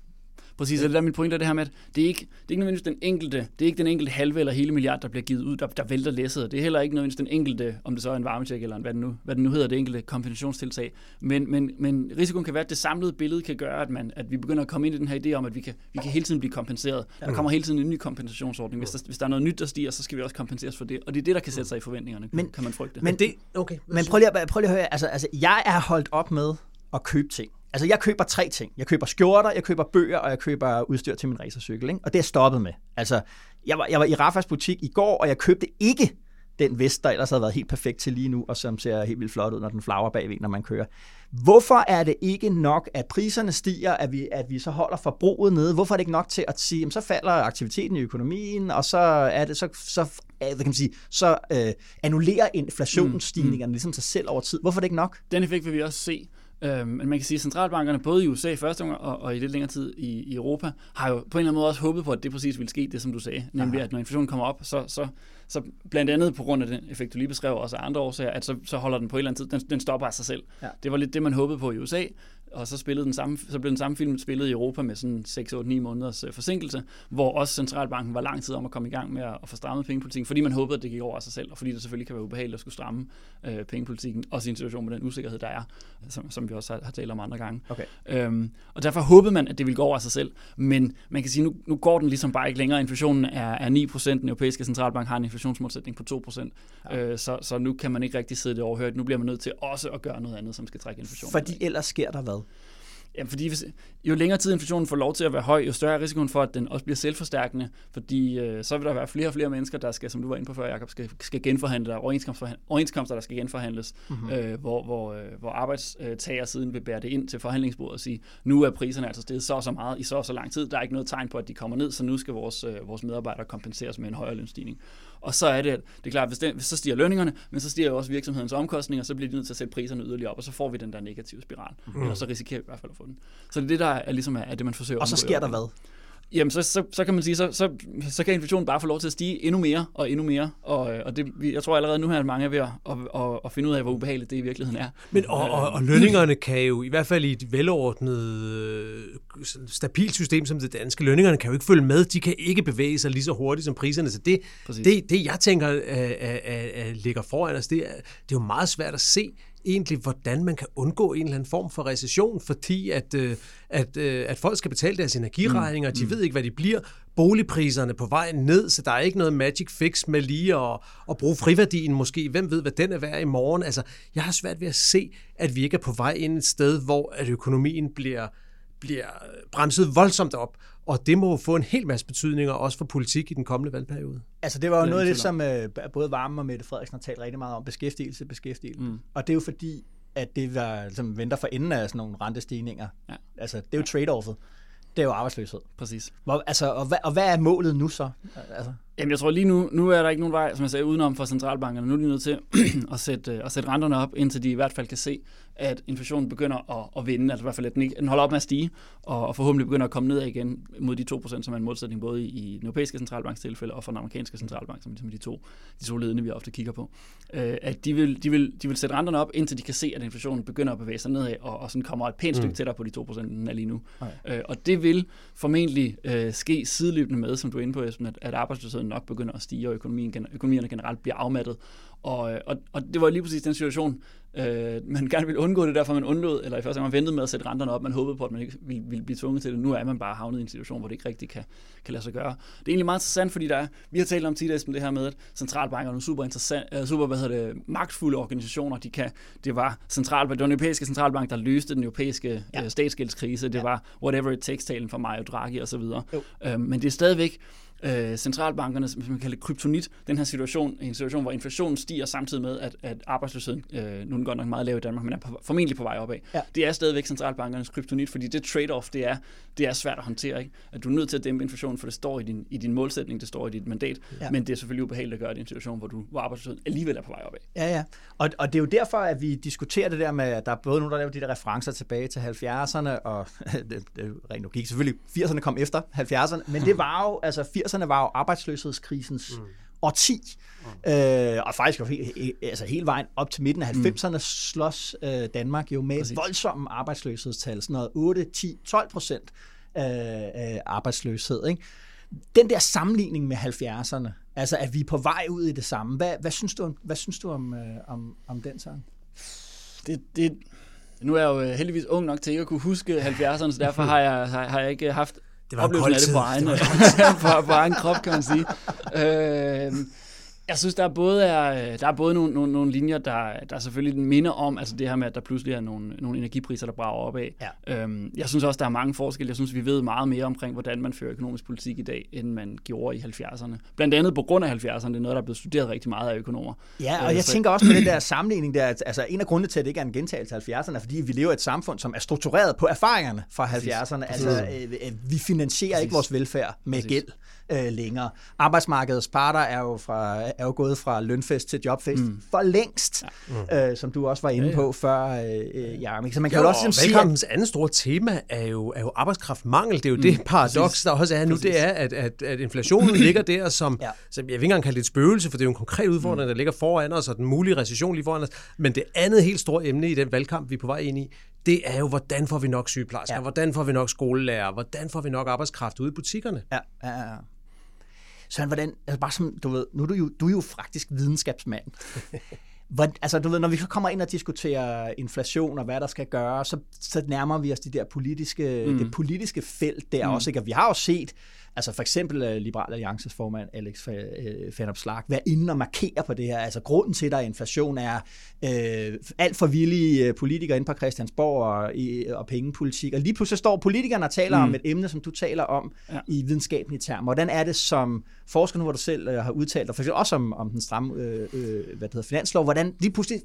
Præcis, og det der er mit point, er det her med, at det er ikke, det er ikke nødvendigvis den enkelte, det er ikke den enkelte halve eller hele milliard, der bliver givet ud, der, der vælter læsset. Det er heller ikke nødvendigvis den enkelte, om det så er en varmesjek eller hvad det nu, hvad det nu hedder, det enkelte kompensationstiltag. Men, men, men risikoen kan være, at det samlede billede kan gøre, at, man, at vi begynder at komme ind i den her idé om, at vi kan, vi kan hele tiden blive kompenseret. Der kommer hele tiden en ny kompensationsordning. Hvis der, hvis der er noget nyt, der stiger, så skal vi også kompenseres for det. Og det er det, der kan sætte sig i forventningerne, men, kan man frygte. Men, det, okay, men prøv lige, at, prøv lige at høre, altså, altså, jeg er holdt op med at købe ting. Altså, jeg køber tre ting. Jeg køber skjorter, jeg køber bøger, og jeg køber udstyr til min racercykel. Ikke? Og det er stoppet med. Altså, jeg var, jeg var i Rafas butik i går, og jeg købte ikke den vest, der ellers havde været helt perfekt til lige nu, og som ser helt vildt flot ud, når den flager bagved, når man kører. Hvorfor er det ikke nok, at priserne stiger, at vi, at vi så holder forbruget nede? Hvorfor er det ikke nok til at sige, at så falder aktiviteten i økonomien, og så er det så, så hvad kan man sige, så øh, annullerer inflationsstigningerne mm, mm. ligesom sig selv over tid. Hvorfor er det ikke nok? Den effekt vil vi også se. Øh, men man kan sige, at centralbankerne, både i USA i første gang og, og i lidt længere tid i, i Europa, har jo på en eller anden måde også håbet på, at det præcis ville ske, det som du sagde. Nemlig, Aha. at når inflationen kommer op, så, så, så blandt andet på grund af den effekt, du lige beskrev, også af andre årsager, at så, så holder den på en eller anden tid, den, den stopper af sig selv. Ja. Det var lidt det, man håbede på i USA, og så, spillede den samme, så blev den samme film spillet i Europa med sådan 6-8-9 måneders øh, forsinkelse, hvor også centralbanken var lang tid om at komme i gang med at, at få strammet pengepolitikken, fordi man håbede, at det gik over af sig selv, og fordi det selvfølgelig kan være ubehageligt at skulle stramme øh, pengepolitikken, også i en situation med den usikkerhed, der er, som, som vi også har, har talt om andre gange. Okay. Øhm, og derfor håbede man, at det ville gå over af sig selv, men man kan sige, nu, nu går den ligesom bare ikke længere. Inflationen er, er 9%, den europæiske centralbank har en inflationsmålsætning på 2%, ja. øh, så, så nu kan man ikke rigtig sidde det overhørt. Nu bliver man nødt til også at gøre noget andet, som skal trække inflationen. Fordi ellers sker der hvad? Jamen, fordi hvis, jo længere tid inflationen får lov til at være høj, jo større er risikoen for, at den også bliver selvforstærkende, fordi øh, så vil der være flere og flere mennesker, der skal, som du var inde på før, Jacob, skal, skal genforhandle, der overenskomster, der skal genforhandles, mm-hmm. øh, hvor, hvor, øh, hvor arbejdstager siden vil bære det ind til forhandlingsbordet og sige, nu er priserne altså steget så og så meget i så og så lang tid, der er ikke noget tegn på, at de kommer ned, så nu skal vores, øh, vores medarbejdere kompenseres med en højere lønstigning. Og så er det, det er klart, hvis, den, hvis så stiger lønningerne, men så stiger jo også virksomhedens omkostninger, så bliver de nødt til at sætte priserne yderligere op, og så får vi den der negative spiral. Mm. Eller så risikerer vi i hvert fald at få den. Så det er det, der er, ligesom er, er det, man forsøger Og så sker der hvad? Jamen, så, så, så kan man sige, så, så, så kan inflationen bare få lov til at stige endnu mere og endnu mere. Og, og det, jeg tror allerede nu her, at mange er ved at, at, at, at finde ud af, hvor ubehageligt det i virkeligheden er. Men og, og, og lønningerne kan jo, i hvert fald i et velordnet, øh, stabilt system som det danske, lønningerne kan jo ikke følge med. De kan ikke bevæge sig lige så hurtigt som priserne. Så det, det, det jeg tænker, at, at, at ligger foran os, det er, det er jo meget svært at se egentlig, hvordan man kan undgå en eller anden form for recession, fordi at, øh, at, øh, at folk skal betale deres energiregninger, mm. de ved ikke, hvad de bliver. Boligpriserne på vej ned, så der er ikke noget magic fix med lige at, at bruge friværdien måske. Hvem ved, hvad den er værd i morgen? Altså, jeg har svært ved at se, at vi ikke er på vej ind et sted, hvor at økonomien bliver, bliver bremset voldsomt op. Og det må få en hel masse betydninger, også for politik i den kommende valgperiode. Altså det var jo noget af det, som uh, både Varme og Mette Frederiksen har talt rigtig meget om, beskæftigelse, beskæftigelse. Mm. Og det er jo fordi, at det var, som venter for enden af sådan nogle rentestigninger. Ja. Altså det er jo trade-offet. Det er jo arbejdsløshed. Præcis. Hvor, altså, og, hvad, og hvad er målet nu så? Altså? Jamen, jeg tror lige nu, nu er der ikke nogen vej, som jeg sagde, udenom for centralbankerne. Nu er de nødt til at sætte, at sætte renterne op, indtil de i hvert fald kan se, at inflationen begynder at, at vinde, altså i hvert fald, at den, ikke, den holder op med at stige, og, og forhåbentlig begynder at komme ned igen mod de 2%, som er en modsætning både i, i den europæiske centralbanks tilfælde og for den amerikanske centralbank, som ligesom de to, de to ledende, vi ofte kigger på. Øh, at de vil, de, vil, de vil sætte renterne op, indtil de kan se, at inflationen begynder at bevæge sig nedad, og, og sådan kommer et pænt stykke mm. tættere på de 2%, den er lige nu. Okay. Øh, og det vil formentlig øh, ske sideløbende med, som du er inde på, Esben, at, at arbejdsløsheden nok begynder at stige, og økonomien, økonomierne generelt bliver afmattet. Og, øh, og, og det var lige præcis den situation, øh, man gerne ville undgå det, derfor man undlod, eller i første gang man ventede med at sætte renterne op, man håbede på, at man ikke ville, ville blive tvunget til det. Nu er man bare havnet i en situation, hvor det ikke rigtig kan, kan lade sig gøre. Det er egentlig meget interessant, fordi der er, vi har talt om tidligere det her med, at centralbanker er nogle super, interessant, uh, super hvad hedder det, magtfulde organisationer. De kan, det var det var den europæiske centralbank, der løste den europæiske ja. uh, statsgældskrise. Det ja. var whatever it takes-talen fra Mario Draghi osv. Uh, men det er stadigvæk øh, centralbankerne, som man kalder kryptonit, den her situation, en situation, hvor inflationen stiger samtidig med, at, at arbejdsløsheden, øh, nu er den godt nok meget lav i Danmark, men er på, formentlig på vej opad. Ja. Det er stadigvæk centralbankernes kryptonit, fordi det trade-off, det er, det er svært at håndtere. Ikke? At du er nødt til at dæmpe inflationen, for det står i din, i din målsætning, det står i dit mandat, ja. men det er selvfølgelig ubehageligt at gøre det i en situation, hvor, du, hvor arbejdsløsheden alligevel er på vej opad. Ja, ja. Og, og det er jo derfor, at vi diskuterer det der med, at der er både nogle, der laver de der referencer tilbage til 70'erne, og det, det, rent logik, selvfølgelig 80'erne kom efter 70'erne, men det var jo, altså 80'erne var jo arbejdsløshedskrisens mm. årti. Mm. Øh, og faktisk jo helt, altså hele vejen op til midten af 90'erne mm. slås øh, Danmark jo med Præcis. voldsomme arbejdsløshedstal, sådan noget 8, 10, 12 procent øh, arbejdsløshed. Ikke? Den der sammenligning med 70'erne, altså at vi er på vej ud i det samme, hvad, hvad synes du, om, hvad synes du om, øh, om, om den sang? Det, det, nu er jeg jo øh, heldigvis ung nok til ikke at kunne huske 70'erne, så derfor har jeg, har, har jeg ikke haft det var oplevelsen af det på egen, på, på egen krop, kan man sige. Øh, jeg synes, der er både, er, der er både nogle, nogle, nogle linjer, der, der selvfølgelig minder om altså det her med, at der pludselig er nogle, nogle energipriser, der brager opad. Ja. Øhm, jeg synes også, der er mange forskelle. Jeg synes, vi ved meget mere omkring, hvordan man fører økonomisk politik i dag, end man gjorde i 70'erne. Blandt andet på grund af 70'erne. Det er noget, der er blevet studeret rigtig meget af økonomer. Ja, og øh, jeg så... tænker også med den der sammenligning der, at altså, en af grundene til, at det ikke er en gentagelse af 70'erne, er, fordi vi lever i et samfund, som er struktureret på erfaringerne fra 70'erne. Altså, øh, øh, vi finansierer Præcis. ikke vores velfærd med Præcis. gæld øh, længere. Arbejdsmarkedets parter er jo, fra, er jo gået fra lønfest til jobfest mm. for længst, ja. øh, som du også var inde på før, øh, Jarmik. Så man kan jo, jo også ligesom sige... At... andet store tema er jo, er jo arbejdskraftmangel. Det er jo mm. det paradoks, der også er nu, det er, at, at, at inflationen ligger der som, ja. som, jeg vil ikke engang kalde det et spøgelse, for det er jo en konkret udfordring, mm. der ligger foran os, og den mulige recession lige foran os. Men det andet helt store emne i den valgkamp, vi er på vej ind i, det er jo, hvordan får vi nok sygeplejersker, ja. hvordan får vi nok skolelærer, hvordan får vi nok arbejdskraft ude i butikkerne. Ja, ja, ja. Så hvordan, altså bare som, du ved, nu er du jo, du er jo faktisk videnskabsmand. Hvor, altså, du ved, når vi så kommer ind og diskuterer inflation og hvad der skal gøres, så, så nærmer vi os de der politiske, mm. det politiske felt der mm. også. Ikke? Og vi har jo set, Altså for eksempel uh, Liberal Alliances formand Alex Fanop Slag være inde og markere på det her. Altså grunden til, at der er inflation, er uh, alt for villige uh, politikere inde på Christiansborg og, i, og pengepolitik. Og lige pludselig står politikerne og taler mm. om et emne, som du taler om ja. i videnskabelige termer. Hvordan er det som forsker nu, hvor du selv har udtalt, og for eksempel også om, om den stramme uh, uh, hvad det hedder, finanslov, hvordan lige pludselig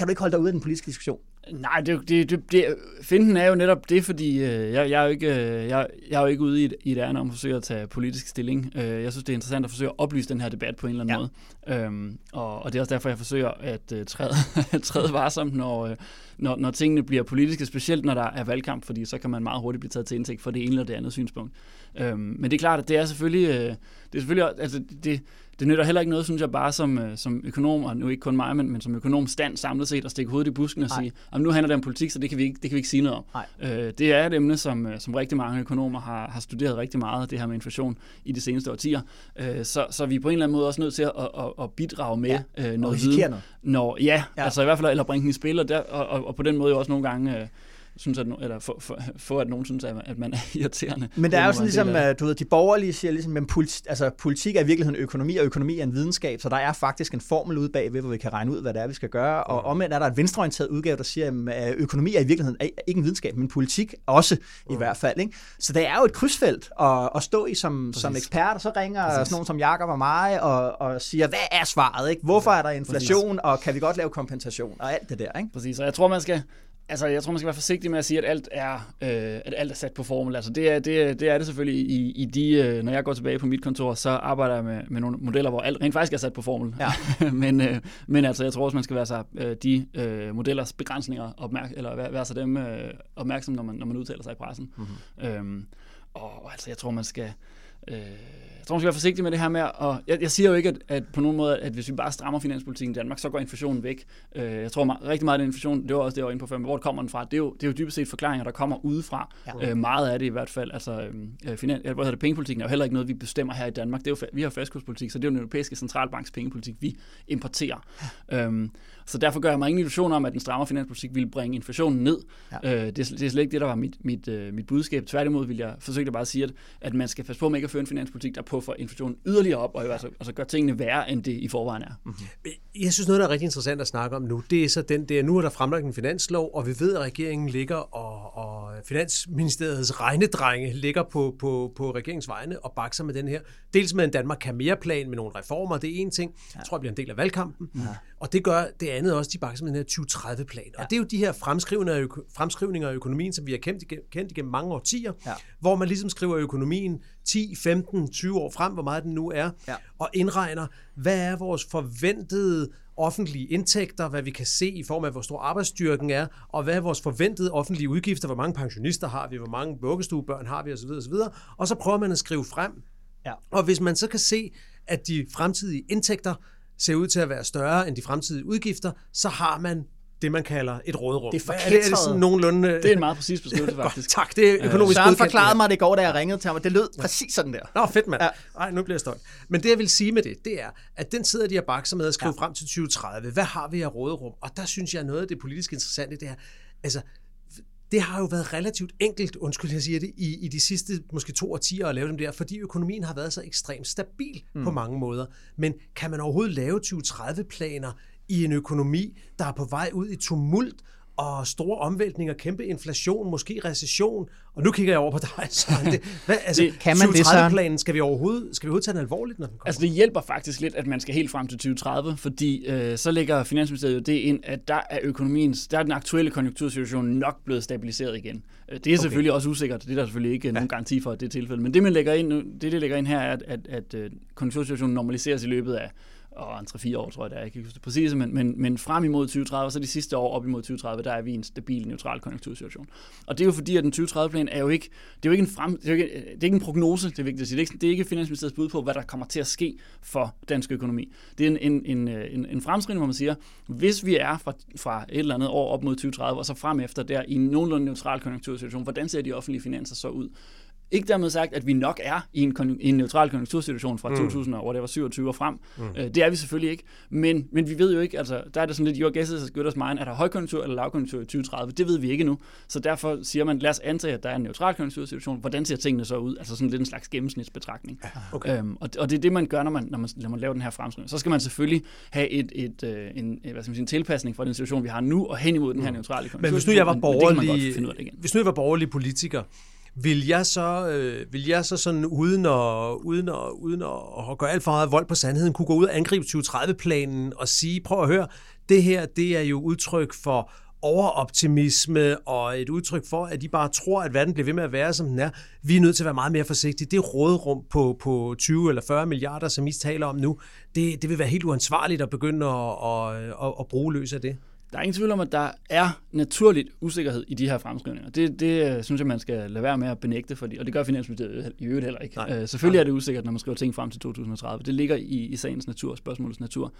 kan du ikke holde dig ude af den politiske diskussion? Nej, det, det, det, det, finden er jo netop det, fordi øh, jeg, jeg, er jo ikke, øh, jeg, jeg er jo ikke ude i et, i et ærne om at forsøge at tage politisk stilling. Øh, jeg synes, det er interessant at forsøge at oplyse den her debat på en eller anden ja. måde. Øhm, og, og det er også derfor, jeg forsøger at øh, træde, træde varsomt, når, øh, når, når tingene bliver politiske, specielt når der er valgkamp, fordi så kan man meget hurtigt blive taget til indtægt for det ene eller det andet synspunkt. Øhm, men det er klart, at det er selvfølgelig, øh, det er selvfølgelig altså det, det nytter heller ikke noget, synes jeg, bare som, øh, som økonom, og nu ikke kun mig, men, men som økonom stand samlet set, at stikke hovedet i busken og Nej. sige, at nu handler det om politik, så det kan vi ikke, det kan vi ikke sige noget om. Øh, det er et emne, som, øh, som rigtig mange økonomer har, har studeret rigtig meget, det her med inflation i de seneste årtier. Øh, så, så vi er på en eller anden måde også nødt til at, at, at bidrage med ja. øh, noget viden. Når, ja, ja, altså i hvert fald, eller bringe den i spil, og, der, og, og, og på den måde jo også nogle gange... Øh, synes, at, eller for, for, for, at nogen synes, at man er irriterende. Men der er jo sådan ligesom, at, du ved, de borgerlige siger ligesom, at politi- altså, politik er i virkeligheden økonomi, og økonomi er en videnskab, så der er faktisk en formel ud bag, hvor vi kan regne ud, hvad det er, vi skal gøre. Og omvendt er der et venstreorienteret udgave, der siger, at økonomi er i virkeligheden ikke en videnskab, men politik også i hvert fald. Ikke? Så det er jo et krydsfelt at, at stå i som, som ekspert, og så ringer Præcis. sådan nogen som Jakob og mig og, og siger, hvad er svaret? Ikke? Hvorfor er der inflation, Præcis. og kan vi godt lave kompensation og alt det der? Ikke? Præcis, og jeg tror, man skal Altså, jeg tror, man skal være forsigtig med at sige, at alt er, øh, at alt er sat på formel. Altså, det er det, det, er det selvfølgelig i, i de... Øh, når jeg går tilbage på mit kontor, så arbejder jeg med, med nogle modeller, hvor alt rent faktisk er sat på formel. Ja. men, øh, men altså, jeg tror også, man skal være sig øh, de øh, modellers begrænsninger opmærk eller være, være sig dem øh, opmærksom, når man, når man udtaler sig i pressen. Mm-hmm. Øhm, og altså, jeg tror, man skal... Øh, tror, man skal være forsigtig med det her med, og jeg, jeg siger jo ikke, at, at på nogen måde, at hvis vi bare strammer finanspolitikken i Danmark, så går inflationen væk. Øh, jeg tror meget, rigtig meget af den inflation, det var også det, jeg var inde på før, men hvor kommer den fra? Det er jo, det er jo dybest set forklaringer, der kommer udefra. Ja. Øh, meget af det i hvert fald. Altså, øh, finan, hvad hedder det, pengepolitikken er jo heller ikke noget, vi bestemmer her i Danmark. Det er jo, vi har fastkurspolitik, så det er jo den europæiske centralbanks pengepolitik, vi importerer. Ja. Øhm, så derfor gør jeg mig ingen illusion om, at den stramme finanspolitik ville bringe inflationen ned. Ja. Øh, det, er, det er slet ikke det, der var mit, mit, øh, mit budskab. Tværtimod vil jeg forsøge at bare sige, at, at man skal passe på med ikke at føre en finanspolitik, der påfører inflationen yderligere op, og altså, altså gør tingene værre, end det i forvejen er. Mm-hmm. Jeg synes, noget, der er rigtig interessant at snakke om nu, det er så den der, nu er der fremlagt en finanslov, og vi ved, at regeringen ligger, og, og Finansministeriets regnedrenge ligger på, på, på regeringens vegne og bakser med den her. Dels med en Danmark kan mere plan med nogle reformer, det er en ting. Jeg tror, det bliver en del af valgkampen. Ja. Og det gør det andet også, de bakser med den her 2030-plan. Ja. Og det er jo de her fremskrivninger fremskrivninger af økonomien, som vi har kendt, kendt igennem mange årtier, ja. hvor man ligesom skriver økonomien 10, 15, 20 år frem, hvor meget den nu er, ja. og indregner, hvad er vores forventede offentlige indtægter, hvad vi kan se i form af, hvor stor arbejdsstyrken er, og hvad er vores forventede offentlige udgifter, hvor mange pensionister har vi, hvor mange vuggestuebørn har vi osv. osv. Og så prøver man at skrive frem. Ja. Og hvis man så kan se, at de fremtidige indtægter ser ud til at være større end de fremtidige udgifter, så har man det, man kalder et råderum. Det er, er, det, er det sådan nogenlunde... Det er en meget præcis beskrivelse, faktisk. tak, det er økonomisk Søren forklarede mig det i går, da jeg ringede til ham, det lød præcis sådan der. Nå, fedt mand. Ja. Ej, nu bliver jeg stolt. Men det, jeg vil sige med det, det er, at den sidder de her bakser med at skrive ja. frem til 2030. Hvad har vi af råderum? Og der synes jeg, noget af det politisk interessante, det er, altså, det har jo været relativt enkelt, undskyld jeg siger det, i, i de sidste måske to årtier at lave dem der, fordi økonomien har været så ekstremt stabil mm. på mange måder. Men kan man overhovedet lave 2030-planer i en økonomi, der er på vej ud i tumult, og store omvæltninger, kæmpe inflation, måske recession. Og nu kigger jeg over på dig, Søren. Det, hvad, altså, det, kan man det, planen skal vi overhovedet, skal vi overhovedet tage den alvorligt, når den kommer? Altså det hjælper faktisk lidt, at man skal helt frem til 2030, fordi øh, så lægger Finansministeriet jo det ind, at der er økonomiens, der er den aktuelle konjunktursituation nok blevet stabiliseret igen. Øh, det er okay. selvfølgelig også usikkert, det er der selvfølgelig ikke ja. nogen garanti for, at det er tilfældet. Men det, man lægger ind, det, det lægger ind her, er, at, at, at øh, konjunktursituationen normaliseres i løbet af og en 3-4 år, tror jeg, det er. Jeg kan ikke huske det præcise, men, men, men frem imod 2030, og så de sidste år op imod 2030, der er vi i en stabil, neutral konjunktursituation. Og det er jo fordi, at den 2030-plan er jo ikke, det er jo ikke en, frem, det er jo ikke, det er ikke en prognose, det er vigtigt at sige. Det er ikke, det er ikke Finansministeriets bud på, hvad der kommer til at ske for dansk økonomi. Det er en, en, en, øh, en, en fremskrivning, hvor man siger, hvis vi er fra, fra et eller andet år op mod 2030, og så frem efter der i en nogenlunde neutral konjunktursituation, hvordan ser de offentlige finanser så ud? Ikke dermed sagt, at vi nok er i en, i en neutral konjunktursituation fra mm. 2000 og det var 27 og frem. Mm. Øh, det er vi selvfølgelig ikke. Men, men vi ved jo ikke, altså der er det sådan lidt, your guess is as good as mine. Er der højkonjunktur eller lavkonjunktur i 2030? Det ved vi ikke nu. Så derfor siger man, lad os antage, at der er en neutral konjunktursituation. Hvordan ser tingene så ud? Altså sådan lidt en slags gennemsnitsbetragtning. Okay. øhm, og, og det er det, man gør, når man, når man, når man laver den her fremskrivning. Så skal man selvfølgelig have et, et, øh, en, hvad skal man sige, en tilpasning fra den situation, vi har nu, og hen imod den her mm. neutrale konjunktursituation. Men hvis nu jeg var borgerlig, hvis nu jeg var borgerlig politiker, vil jeg så, øh, vil jeg så sådan uden at, uden at, uden at, at gøre alt for meget vold på sandheden, kunne gå ud og angribe 2030-planen og sige, prøv at høre, det her, det er jo udtryk for overoptimisme og et udtryk for, at de bare tror, at verden bliver ved med at være, som den er. Vi er nødt til at være meget mere forsigtige. Det rådrum på, på 20 eller 40 milliarder, som I taler om nu, det, det vil være helt uansvarligt at begynde at, at, at, at bruge løs af det. Der er ingen tvivl om, at der er naturligt usikkerhed i de her fremskrivninger. Det, det øh, synes jeg, man skal lade være med at benægte, fordi, og det gør Finansministeriet i øvrigt heller ikke. Nej. Uh, selvfølgelig Nej. er det usikkert, når man skriver ting frem til 2030. Det ligger i, i sagens natur, spørgsmålets natur.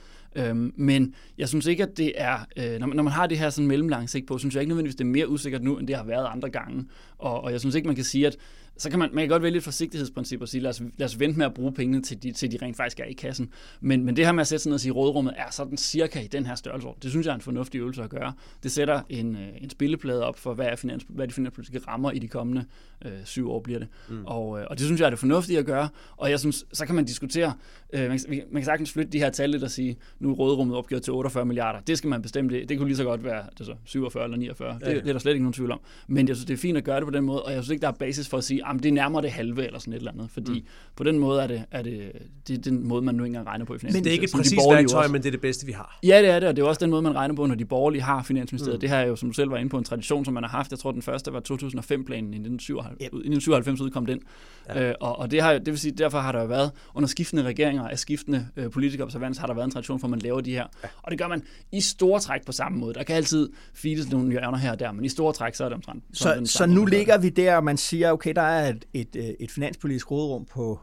Um, men jeg synes ikke, at det er, uh, når, man, når man har det her sådan mellemlang sigt på, synes jeg ikke nødvendigvis, det er mere usikkert nu, end det har været andre gange. Og, og jeg synes ikke, man kan sige, at så kan man, man kan godt vælge et forsigtighedsprincip og sige, lad os, lad os vente med at bruge pengene, til de, til de rent faktisk er i kassen. Men, men det her med at sætte sig ned og sige, at rådrummet er sådan cirka i den her størrelse, det synes jeg er en fornuftig øvelse at gøre. Det sætter en, øh, en spilleplade op for, hvad, er finans, hvad de finanspolitiske rammer i de kommende øh, syv år bliver det. Mm. Og, øh, og det synes jeg er det fornuftige at gøre. Og jeg synes, så kan man diskutere, øh, man, man kan sagtens flytte de her tal lidt og sige, nu er rådrummet opgjort til 48 milliarder. Det skal man bestemme. Det, det kunne lige så godt være det så 47 eller 49. Ja, ja. Det, det er der slet ikke nogen tvivl om. Men jeg synes, det er fint at gøre det på den måde, og jeg synes ikke, der er basis for at sige, at det er nærmere det halve eller sådan et eller andet, fordi mm. på den måde er det, er det, det er den måde, man nu ikke engang regner på i Men det er ikke et præcis værktøj, men det er det bedste, vi har. Ja, det er det, og det er også den måde, man regner på, når de borgerlige har Finansministeriet. Mm. Det her er jo, som du selv var inde på, en tradition, som man har haft. Jeg tror, den første var 2005-planen, i 1997, yep. 1997 udkom den. Ja. Øh, og, og det, har, det vil sige, derfor har der jo været, under skiftende regeringer af skiftende øh, politikere observans, har der været en tradition for, at man laver de her. Ja. Og det gør man i store træk på samme måde. Der kan altid files nogle hjørner her og der, men i store træk, så er det omtrent. Så, så nu ligger vi der, og man siger, okay, der er et, et, øh, et finanspolitisk råderum på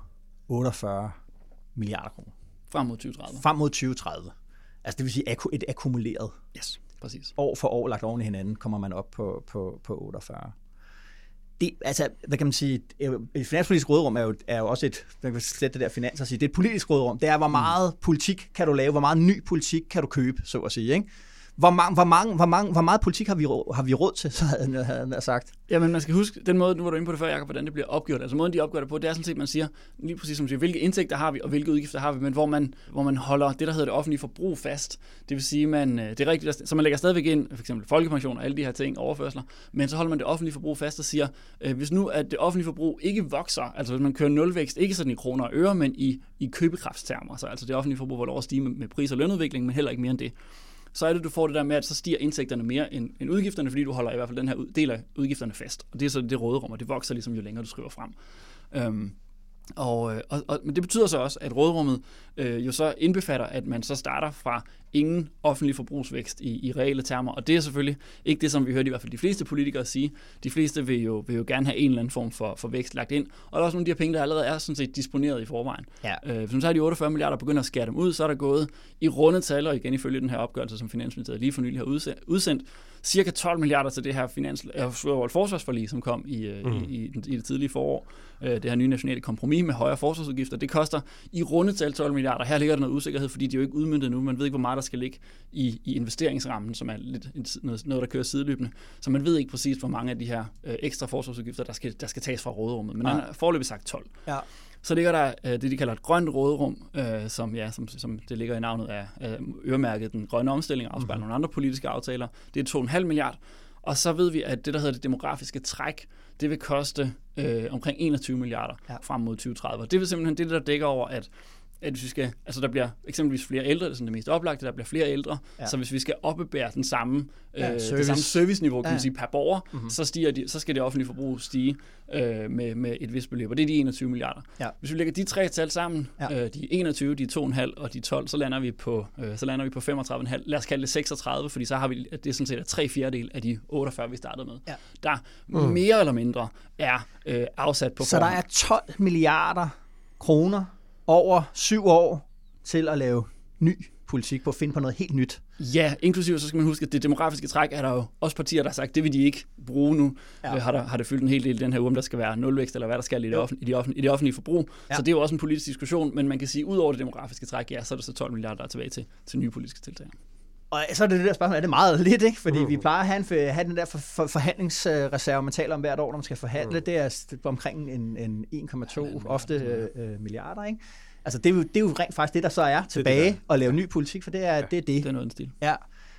48 milliarder kroner. Frem mod 2030. Frem mod 2030. Altså det vil sige et akkumuleret. Yes, præcis. År for år lagt oven i hinanden kommer man op på, på, på 48 det, altså, hvad kan man sige, et finanspolitisk rådrum er jo, er jo også et, man kan slet det der finans og sige, det er et politisk rådrum. Det er, hvor meget politik kan du lave, hvor meget ny politik kan du købe, så at sige. Ikke? Hvor, mange, hvor, mange, hvor, mange, hvor meget politik har vi, har vi råd til, så havde han sagt. Jamen, man skal huske, den måde, nu var du inde på det før, Jacob, hvordan det bliver opgjort. Altså måden, de opgør det på, det er sådan set, man siger, lige præcis som du siger, hvilke indtægter har vi, og hvilke udgifter har vi, men hvor man, hvor man holder det, der hedder det offentlige forbrug fast. Det vil sige, man, øh, det er rigtigt, så man lægger stadigvæk ind, for eksempel folkepension og alle de her ting, overførsler, men så holder man det offentlige forbrug fast og siger, øh, hvis nu at det offentlige forbrug ikke vokser, altså hvis man kører nulvækst, ikke sådan i kroner og øre, men i, i købekraftstermer, så altså det offentlige forbrug hvor lov at stige med, med pris- og lønudvikling, men heller ikke mere end det så er det, du får det der med, at så stiger indtægterne mere end, end udgifterne, fordi du holder i hvert fald den her del af udgifterne fast. Og det er så det råderum, og det vokser ligesom jo længere du skriver frem. Øhm, og, øh, og, og, men det betyder så også, at rådrummet øh, jo så indbefatter, at man så starter fra ingen offentlig forbrugsvækst i, i reelle termer. Og det er selvfølgelig ikke det, som vi hørte i hvert fald de fleste politikere sige. De fleste vil jo, vil jo gerne have en eller anden form for, for vækst lagt ind. Og der er også nogle af de her penge, der allerede er sådan set disponeret i forvejen. Ja. Øh, hvis man så har de 48 milliarder begynder at skære dem ud, så er der gået i runde tal, og igen ifølge den her opgørelse, som Finansministeriet lige for nylig har udsendt, cirka 12 milliarder til det her finans, øh, forsvarsforlig, som kom i, mm. i, i, i det tidlige forår. Øh, det her nye nationale kompromis med højere forsvarsudgifter. Det koster i runde tal 12 milliarder. Her ligger der noget usikkerhed, fordi de er jo ikke udmyndtet nu. Man ved ikke, hvor meget der skal ligge i, i investeringsrammen, som er lidt noget, noget, der kører sideløbende. Så man ved ikke præcis, hvor mange af de her øh, ekstra forsvarsudgifter, der skal, der skal tages fra råderummet. Men han har forløbig sagt 12. Ja. Så ligger der øh, det, de kalder et grønt råderum, øh, som, ja, som, som det ligger i navnet af, af øremærket den grønne omstilling, afspejler mm-hmm. nogle andre politiske aftaler. Det er 2,5 milliard. Og så ved vi, at det, der hedder det demografiske træk, det vil koste øh, omkring 21 milliarder ja. frem mod 2030. Det vil simpelthen det, der dækker over, at at hvis vi skal, altså der bliver eksempelvis flere ældre, det er sådan det mest oplagte, der bliver flere ældre, ja. så hvis vi skal oppebære den samme, ja, øh, service. det samme serviceniveau, kan ja. man sige, per borger, mm-hmm. så, stiger de, så skal det offentlige forbrug stige øh, med, med et vist beløb, og det er de 21 milliarder. Ja. Hvis vi lægger de tre tal sammen, ja. øh, de 21, de 2,5 og de 12, så lander vi på, øh, så lander vi på 35,5. Lad os kalde det 36, fordi så har vi, at det er sådan set tre fjerdedel af de 48, vi startede med. Ja. Der mm. mere eller mindre er øh, afsat på Så form. der er 12 milliarder kroner over syv år til at lave ny politik, på at finde på noget helt nyt. Ja, inklusive så skal man huske, at det demografiske træk er der jo også partier, der har sagt, det vil de ikke bruge nu. Ja. Øh, har, der, har det fyldt en hel del den her uge, om der skal være nulvækst, eller hvad der skal i det, offentlige, i det, offentlige, i det offentlige forbrug. Ja. Så det er jo også en politisk diskussion, men man kan sige, at ud over det demografiske træk, ja, så er der så 12 milliarder, der er tilbage til, til nye politiske tiltag. Og så er det det der spørgsmål, er det meget lidt, ikke? Fordi mm. vi plejer at have, en, have den der for, for, forhandlingsreserve, man taler om hvert år, når man skal forhandle. Mm. Det er omkring en, en 1,2 ofte øh, milliarder, ikke? Altså, det er, jo, det er jo rent faktisk det, der så er tilbage det, det at lave ny politik, for det er ja, det. Er det. det er noget stil. Ja.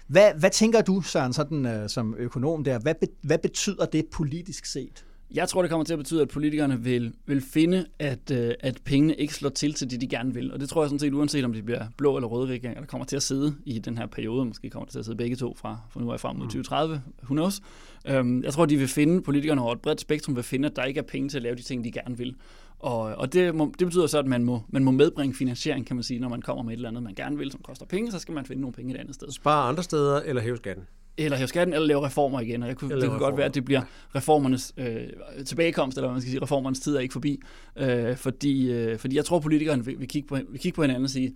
Hvad, hvad tænker du, Søren, sådan, uh, som økonom der? Hvad, be, hvad betyder det politisk set? Jeg tror, det kommer til at betyde, at politikerne vil, vil finde, at, uh, at pengene ikke slår til til det, de gerne vil. Og det tror jeg sådan set, uanset om de bliver blå eller røde regeringer, der kommer til at sidde i den her periode. Måske kommer det til at sidde begge to fra, fra nu af frem mod 2030. Who knows? Um, jeg tror, de vil finde, politikerne over et bredt spektrum vil finde, at der ikke er penge til at lave de ting, de gerne vil. Og, og det, må, det betyder så, at man må, man må medbringe finansiering, kan man sige, når man kommer med et eller andet, man gerne vil, som koster penge, så skal man finde nogle penge et andet sted. Spare andre steder, eller hæve skatten? Eller hæve skatten, eller lave reformer igen. Og jeg kunne, det kunne godt være, at det bliver reformernes øh, tilbagekomst, eller man skal sige, reformernes tid er ikke forbi. Øh, fordi, øh, fordi jeg tror, politikerne vil, vil, kigge på, vil kigge på hinanden og sige,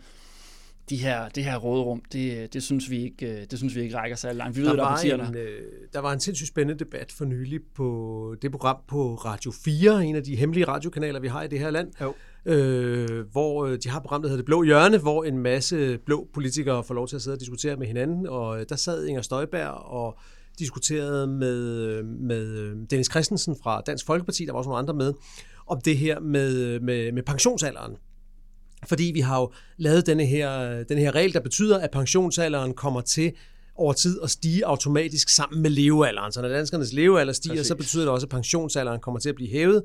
de her, det her råderum, det, det, synes vi ikke, øh, det synes vi ikke rækker så langt. Vi der, ved, der, var partier, en, der... Øh, der var en sindssygt spændende debat for nylig på det program på Radio 4, en af de hemmelige radiokanaler, vi har i det her land, jo. Øh, hvor øh, de har et program, der hedder Det Blå Hjørne, hvor en masse blå politikere får lov til at sidde og diskutere med hinanden, og der sad Inger Støjberg og diskuterede med, med Dennis Christensen fra Dansk Folkeparti, der var også nogle andre med, om det her med, med, med pensionsalderen. Fordi vi har jo lavet denne her, denne her regel, der betyder, at pensionsalderen kommer til over tid at stige automatisk sammen med levealderen. Så når danskernes levealder stiger, Præcis. så betyder det også, at pensionsalderen kommer til at blive hævet.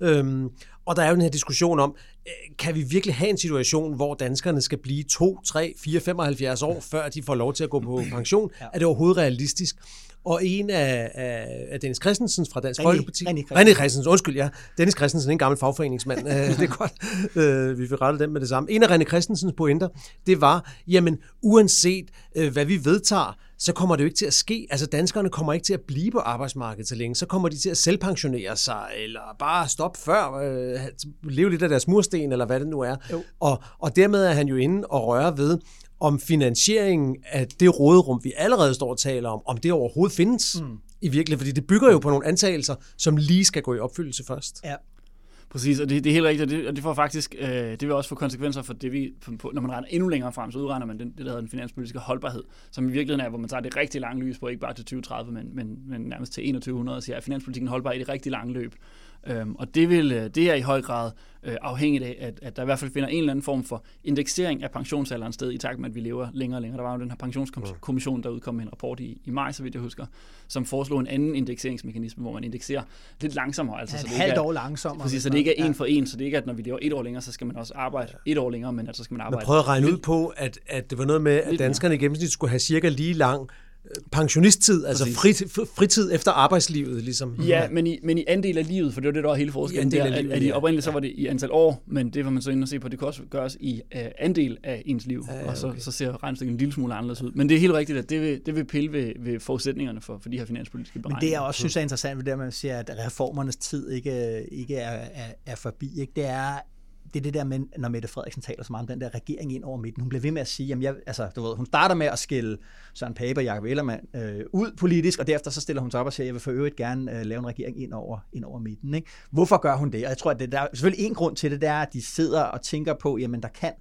Øhm, og der er jo den her diskussion om, øh, kan vi virkelig have en situation, hvor danskerne skal blive 2, 3, 4, 75 år, før de får lov til at gå på pension? Ja. Er det overhovedet realistisk? Og en af, af, af Dennis Christensen fra Dansk René- Folkeparti... René Christensen. René Christensen, undskyld, ja. Dennis Christensen, en gammel fagforeningsmand. Øh, det er godt, øh, vi fik rettet dem med det samme. En af René Christensens pointer, det var, jamen, uanset øh, hvad vi vedtager, så kommer det jo ikke til at ske. Altså, danskerne kommer ikke til at blive på arbejdsmarkedet så længe. Så kommer de til at selvpensionere sig, eller bare stoppe før, øh, leve lidt af deres mursten, eller hvad det nu er. Og, og dermed er han jo inde og røre ved, om finansieringen af det råderum, vi allerede står og taler om, om det overhovedet findes mm. i virkeligheden. Fordi det bygger jo på nogle antagelser, som lige skal gå i opfyldelse først. Ja. Præcis, og det, det er helt rigtigt, og det, og det får faktisk, øh, det vil også få konsekvenser for det, vi, på, når man regner endnu længere frem, så udregner man den, det, der hedder den finanspolitiske holdbarhed, som i virkeligheden er, hvor man tager det rigtig lange lys på, ikke bare til 2030, men, men, men nærmest til 2100, og siger, at finanspolitikken holdbar i det rigtig lange løb. Øhm, og det, vil, øh, det er i høj grad øh, afhængigt af, at, at der i hvert fald finder en eller anden form for indeksering af pensionsalderen sted, i takt med, at vi lever længere og længere. Der var jo den her pensionskommission, der udkom med en rapport i, i maj, så vidt jeg husker, som foreslog en anden indekseringsmekanisme, hvor man indekserer lidt langsommere. Altså, Ja, så et det ikke halvt er- år langsommere, Præcis, så det ikke er man- en for en, så det ikke er, at når vi lever et år længere, så skal man også arbejde et år længere, men at så skal man Man arbejde prøvede at regne ud lidt- på, at, at det var noget med, at danskerne i gennemsnit skulle have cirka lige lang pensionisttid, altså frit, fritid efter arbejdslivet, ligesom. Ja, men i, men i andel af livet, for det var det, der var hele forskellen. andel af der, at, livet, at i ja. oprindeligt så var det i antal år, men det var man så inde og se på, det kan også gøres i uh, andel af ens liv, ja, og så, okay. så ser regnestykket en lille smule anderledes ud. Men det er helt rigtigt, at det vil, det vil pille ved, ved forudsætningerne for, for de her finanspolitiske Men beregninger. det jeg også synes er interessant ved det, at man siger, at reformernes tid ikke, ikke er, er, er forbi, ikke? det er det er det der med, når Mette Frederiksen taler så meget om den der regering ind over midten. Hun bliver ved med at sige, jamen jeg, altså, du ved, hun starter med at skille Søren Pape og Jacob Ellermann øh, ud politisk, og derefter så stiller hun sig op og siger, jeg vil for øvrigt gerne øh, lave en regering ind over, ind over midten. Ikke? Hvorfor gør hun det? Og jeg tror, at det, der er selvfølgelig en grund til det, det er, at de sidder og tænker på, jamen der kan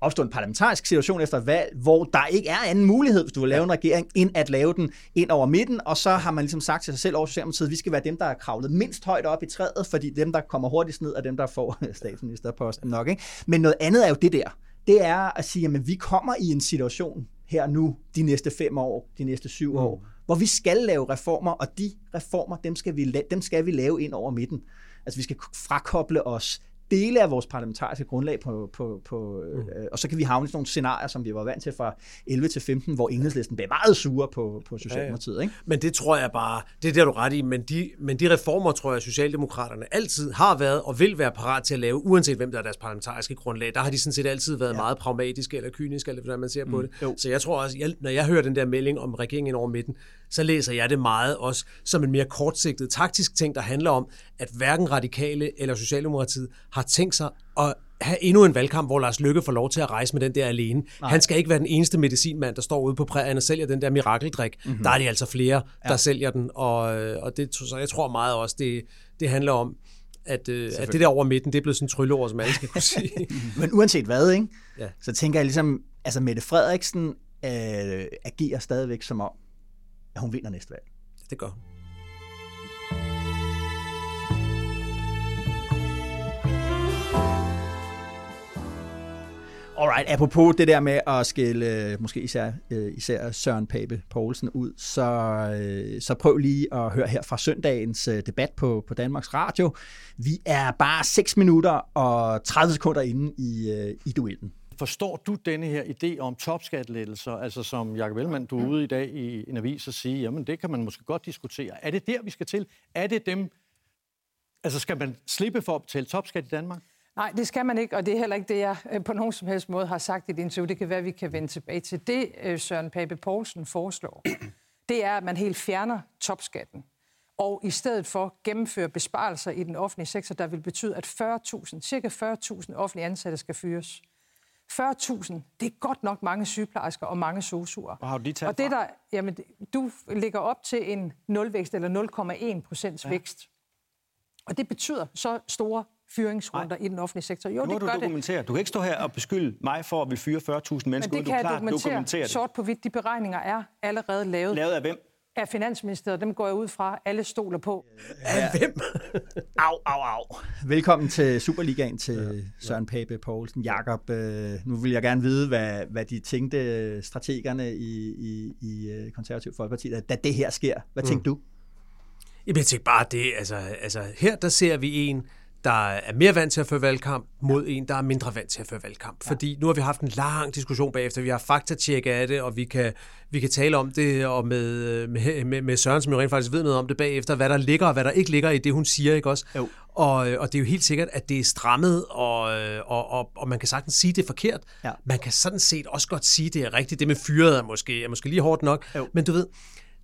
opstå en parlamentarisk situation efter et valg, hvor der ikke er anden mulighed, hvis du vil lave en regering, end at lave den ind over midten, og så har man ligesom sagt til sig selv over Socialdemokratiet, at vi skal være dem, der er kravlet mindst højt op i træet, fordi dem, der kommer hurtigst ned, er dem, der får statsministerposten nok. Ikke? Men noget andet er jo det der. Det er at sige, at vi kommer i en situation her nu, de næste fem år, de næste syv mm. år, hvor vi skal lave reformer, og de reformer, dem skal, vi, dem skal vi lave ind over midten. Altså vi skal frakoble os dele af vores parlamentariske grundlag på, på, på mm. øh, og så kan vi havne i sådan nogle scenarier, som vi var vant til fra 11 til 15, hvor enhedslisten blev meget sure på, på Socialdemokratiet. Ikke? Men det tror jeg bare, det er der du ret i, men de, men de reformer, tror jeg, Socialdemokraterne altid har været og vil være parat til at lave, uanset hvem der er deres parlamentariske grundlag. Der har de sådan set altid været ja. meget pragmatiske eller kyniske, eller hvordan man ser på det. jo. Så jeg tror også, jeg, når jeg hører den der melding om regeringen over midten, så læser jeg det meget også som en mere kortsigtet taktisk ting, der handler om, at hverken radikale eller Socialdemokratiet har tænkt sig at have endnu en valgkamp, hvor Lars Løkke får lov til at rejse med den der alene. Nej. Han skal ikke være den eneste medicinmand, der står ude på prærien og sælger den der mirakeldrik. Mm-hmm. Der er de altså flere, der ja. sælger den, og, og det, så jeg tror meget også, det, det handler om, at, øh, at det der over midten, det er blevet sådan en trylleord, som alle skal kunne sige. Men uanset hvad, ikke? Ja. så tænker jeg ligesom, altså Mette Frederiksen øh, agerer stadigvæk som om, at hun vinder næste valg. det gør hun. Alright, apropos det der med at skille måske især, øh, især Søren Pape Poulsen ud, så, øh, så prøv lige at høre her fra søndagens øh, debat på, på Danmarks Radio. Vi er bare 6 minutter og 30 sekunder inde i, i duellen. Forstår du denne her idé om topskattelettelser, altså som Jacob Ellemann, du er ude i dag i en avis og sige, jamen det kan man måske godt diskutere. Er det der, vi skal til? Er det dem, altså skal man slippe for at betale topskat i Danmark? Nej, det skal man ikke, og det er heller ikke det, jeg øh, på nogen som helst måde har sagt i et interview. Det kan være, at vi kan vende tilbage til. Det, øh, Søren Pape Poulsen foreslår, det er, at man helt fjerner topskatten, og i stedet for gennemføre besparelser i den offentlige sektor, der vil betyde, at 40.000, cirka 40.000 offentlige ansatte skal fyres. 40.000, det er godt nok mange sygeplejersker og mange sosuer. Hvor har du de tal Og det der, jamen, det- du ligger op til en nulvækst eller 0,1 procents ja. vækst. Og det betyder så store fyringsrunder i den offentlige sektor. Jo, Nu det du gør det. dokumenteret. Du kan ikke stå her og beskylde mig for at vi fyre 40.000 mennesker. Men det du kan jeg klart dokumentere, dokumentere det. sort på hvidt. De beregninger er allerede lavet, Lavet af hvem? Af Finansministeriet. Dem går jeg ud fra, alle stoler på. Au, au, au. Velkommen til Superligaen til ja, ja. Søren Pape Poulsen. Jakob, øh, nu vil jeg gerne vide, hvad, hvad de tænkte strategerne i, i, i øh, Konservativ Folkeparti, da, det her sker. Hvad tænkte du? Jamen, jeg tænker bare det, altså, altså her der ser vi en, der er mere vant til at føre valgkamp, mod en, der er mindre vant til at føre valgkamp. Ja. Fordi nu har vi haft en lang diskussion bagefter, vi har faktatjek af det, og vi kan, vi kan tale om det, og med, med, med, med Søren, som jo rent faktisk ved noget om det bagefter, hvad der ligger og hvad der ikke ligger i det, hun siger, ikke også? Jo. Og, og det er jo helt sikkert, at det er strammet, og, og, og, og man kan sagtens sige, det er forkert. Ja. Man kan sådan set også godt sige, det er rigtigt. Det med fyret er måske, er måske lige hårdt nok, jo. men du ved,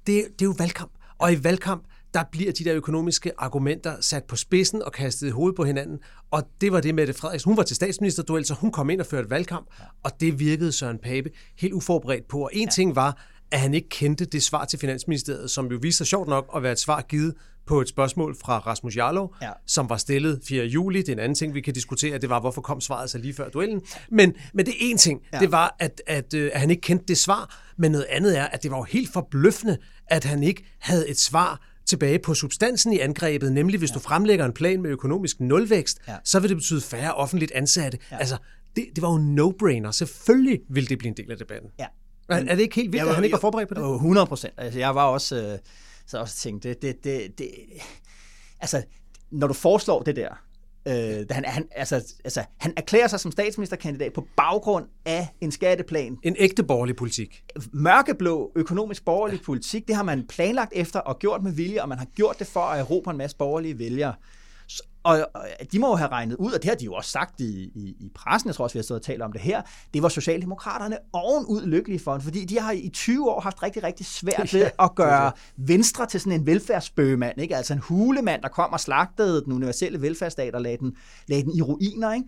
det, det er jo valgkamp. Og i valgkamp, der bliver de der økonomiske argumenter sat på spidsen og kastet i hovedet på hinanden. Og det var det med det Frederiksen. Hun var til statsministerduel, så hun kom ind og førte valgkamp, og det virkede Søren Pape helt uforberedt på. Og en ja. ting var, at han ikke kendte det svar til Finansministeriet, som jo viste sig sjovt nok at være et svar givet på et spørgsmål fra Rasmus Jarlov, ja. som var stillet 4. juli. Det er en anden ting, vi kan diskutere. Det var, hvorfor kom svaret så lige før duellen. Men, men det ene ting, ja. det var, at, at, øh, at han ikke kendte det svar. Men noget andet er, at det var jo helt forbløffende, at han ikke havde et svar tilbage på substansen i angrebet, nemlig hvis ja. du fremlægger en plan med økonomisk nulvækst, ja. så vil det betyde færre offentligt ansatte. Ja. Altså, det, det var jo no-brainer. Selvfølgelig ville det blive en del af debatten. Ja. Men, er det ikke helt vildt, at han ikke var forberedt på det? 100 procent. Altså, jeg var også, øh, så også tænkt, det, det, det, det, altså, når du foreslår det der, Øh, han, han, altså, altså, han erklærer sig som statsministerkandidat på baggrund af en skatteplan. En ægte borgerlig politik. Mørkeblå økonomisk borgerlig politik, det har man planlagt efter og gjort med vilje, og man har gjort det for at erobre en masse borgerlige vælgere. Og, de må jo have regnet ud, og det har de jo også sagt i, i, i pressen, jeg tror også, vi har stået og talt om det her, det var Socialdemokraterne ovenud lykkelige for, fordi de har i 20 år haft rigtig, rigtig svært ved at gøre Venstre til sådan en velfærdsbøgemand, ikke? altså en hulemand, der kom og slagtede den universelle velfærdsstat og lagde den, lagde den i ruiner. Ikke?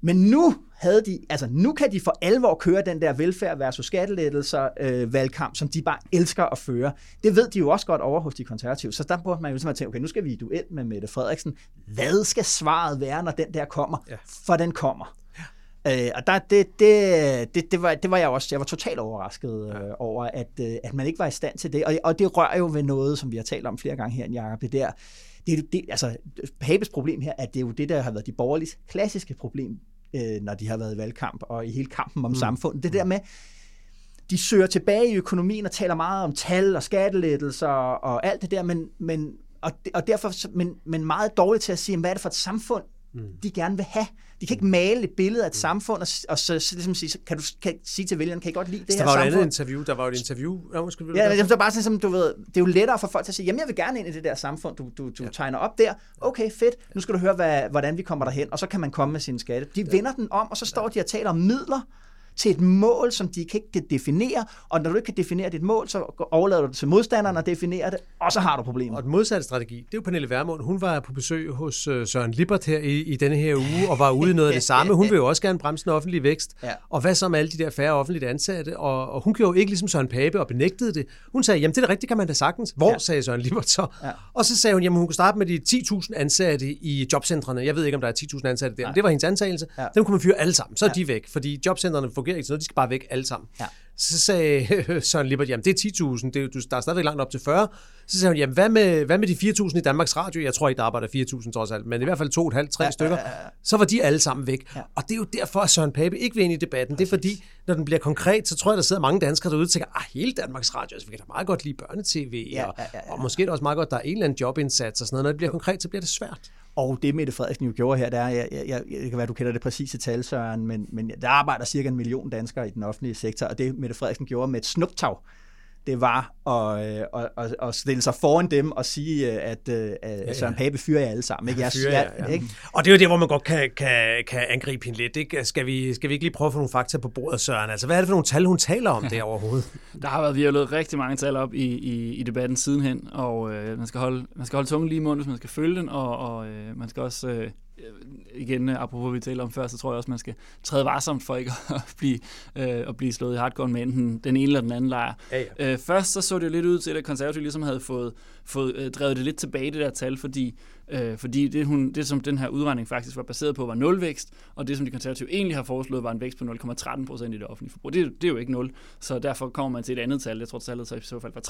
Men nu havde de, altså nu kan de for alvor køre den der velfærd versus skattelettelser øh, valgkamp, som de bare elsker at føre. Det ved de jo også godt over hos de konservative. Så der burde man jo simpelthen tænke, okay, nu skal vi i duel med Mette Frederiksen. Hvad skal svaret være, når den der kommer? Ja. For den kommer. Øh, og der, det, det, det, det, var, det var jeg også, jeg var totalt overrasket øh, ja. over, at, øh, at man ikke var i stand til det. Og, og det rører jo ved noget, som vi har talt om flere gange her, Jacob, det der, det, det, altså, Pabes problem her, at det er jo det, der har været de borgerlige klassiske problem øh, når de har været i valgkamp og i hele kampen om mm. samfundet. Det der med, de søger tilbage i økonomien og taler meget om tal og skattelettelser og alt det der, men, men, og, og derfor, men, men meget dårligt til at sige, hvad er det for et samfund, mm. de gerne vil have. De kan ikke male et billede af et samfund, og, og så, så ligesom sige, kan du kan sige til vælgerne, kan I godt lide det her samfund? Der var et andet interview, der var et interview. Ja, måske, ja, det, det, er bare sådan, som du ved, det er jo lettere for folk til at sige, jamen jeg vil gerne ind i det der samfund, du, du, du ja. tegner op der. Okay, fedt, nu skal du høre, hvad, hvordan vi kommer derhen, og så kan man komme med sine skatte. De ja. vender den om, og så står ja. de og taler om midler, til et mål, som de ikke kan definere, og når du ikke kan definere dit mål, så overlader du det til modstanderen at definere det, og så har du problemer. Og den modsatte strategi, det er jo Pernille Vermund. Hun var på besøg hos øh, Søren Lippert her i, i denne her uge, og var ude i noget af det samme. Hun vil jo også gerne bremse den offentlige vækst. Ja. Og hvad så med alle de der færre offentligt ansatte? Og, og hun gjorde jo ikke ligesom Søren Pape og benægtede det. Hun sagde, jamen det er rigtigt, kan man da sagtens. Hvor, ja. sagde Søren Lippert så? Ja. Og så sagde hun, jamen hun kunne starte med de 10.000 ansatte i jobcentrene. Jeg ved ikke, om der er 10.000 ansatte der, men det var hendes antagelse. Ja. Dem kunne man fyre alle sammen. Så er ja. de væk, fordi jobcentrene fungerer ikke sådan noget, de skal bare væk alle sammen. Ja. Så sagde Søren Lippert, jamen det er 10.000, det er, der er stadigvæk langt op til 40. Så sagde hun, jamen hvad med, hvad med de 4.000 i Danmarks Radio? Jeg tror ikke, der arbejder 4.000 trods alt, men i hvert fald 2,5-3 ja, stykker. Ja, ja, ja. Så var de alle sammen væk. Ja. Og det er jo derfor, at Søren Pape ikke vil ind i debatten. Præcis. Det er fordi, når den bliver konkret, så tror jeg, der sidder mange danskere derude og tænker, ah, hele Danmarks Radio, altså vi kan da meget godt lide børnetv, ja, og, ja, ja, ja. og måske er det også meget godt, der er en eller anden jobindsats og sådan noget. Når det bliver konkret, så bliver det svært. Og det Mette Frederiksen jo gjorde her, det er, jeg, jeg, jeg, det kan være, du kender det præcise tal, Søren, men, men der arbejder cirka en million danskere i den offentlige sektor, og det Mette Frederiksen gjorde med et snuptag, det var at, øh, at, at, at stille sig foran dem og sige, øh, at, øh, at ja, Søren Pape fyrer jer alle sammen. Ikke? Jeg, fyrer, ja, ja. Ikke? Og det er jo det, hvor man godt kan, kan, kan angribe hende lidt. Ikke? Skal, vi, skal vi ikke lige prøve at få nogle fakta på bordet, Søren? Altså, hvad er det for nogle tal, hun taler om der overhovedet? Der har været, vi har lavet rigtig mange tal op i, i, i debatten sidenhen, og øh, man, skal holde, man skal holde tungen lige i munden, hvis man skal følge den, og, og øh, man skal også... Øh, igen, apropos vi talte om før, så tror jeg også, man skal træde varsomt for ikke at blive, øh, at blive slået i hardcore med enten den ene eller den anden lejr. Ja, ja. Øh, først så så det jo lidt ud til, at konservative ligesom havde fået, fået øh, drevet det lidt tilbage, det der tal, fordi Øh, fordi det, hun, det, som den her udregning faktisk var baseret på, var nulvækst, og det, som de konservative egentlig har foreslået, var en vækst på 0,13 procent i det offentlige forbrug. Det, det er jo ikke nul, så derfor kommer man til et andet tal. Jeg tror, tallet så i så fald var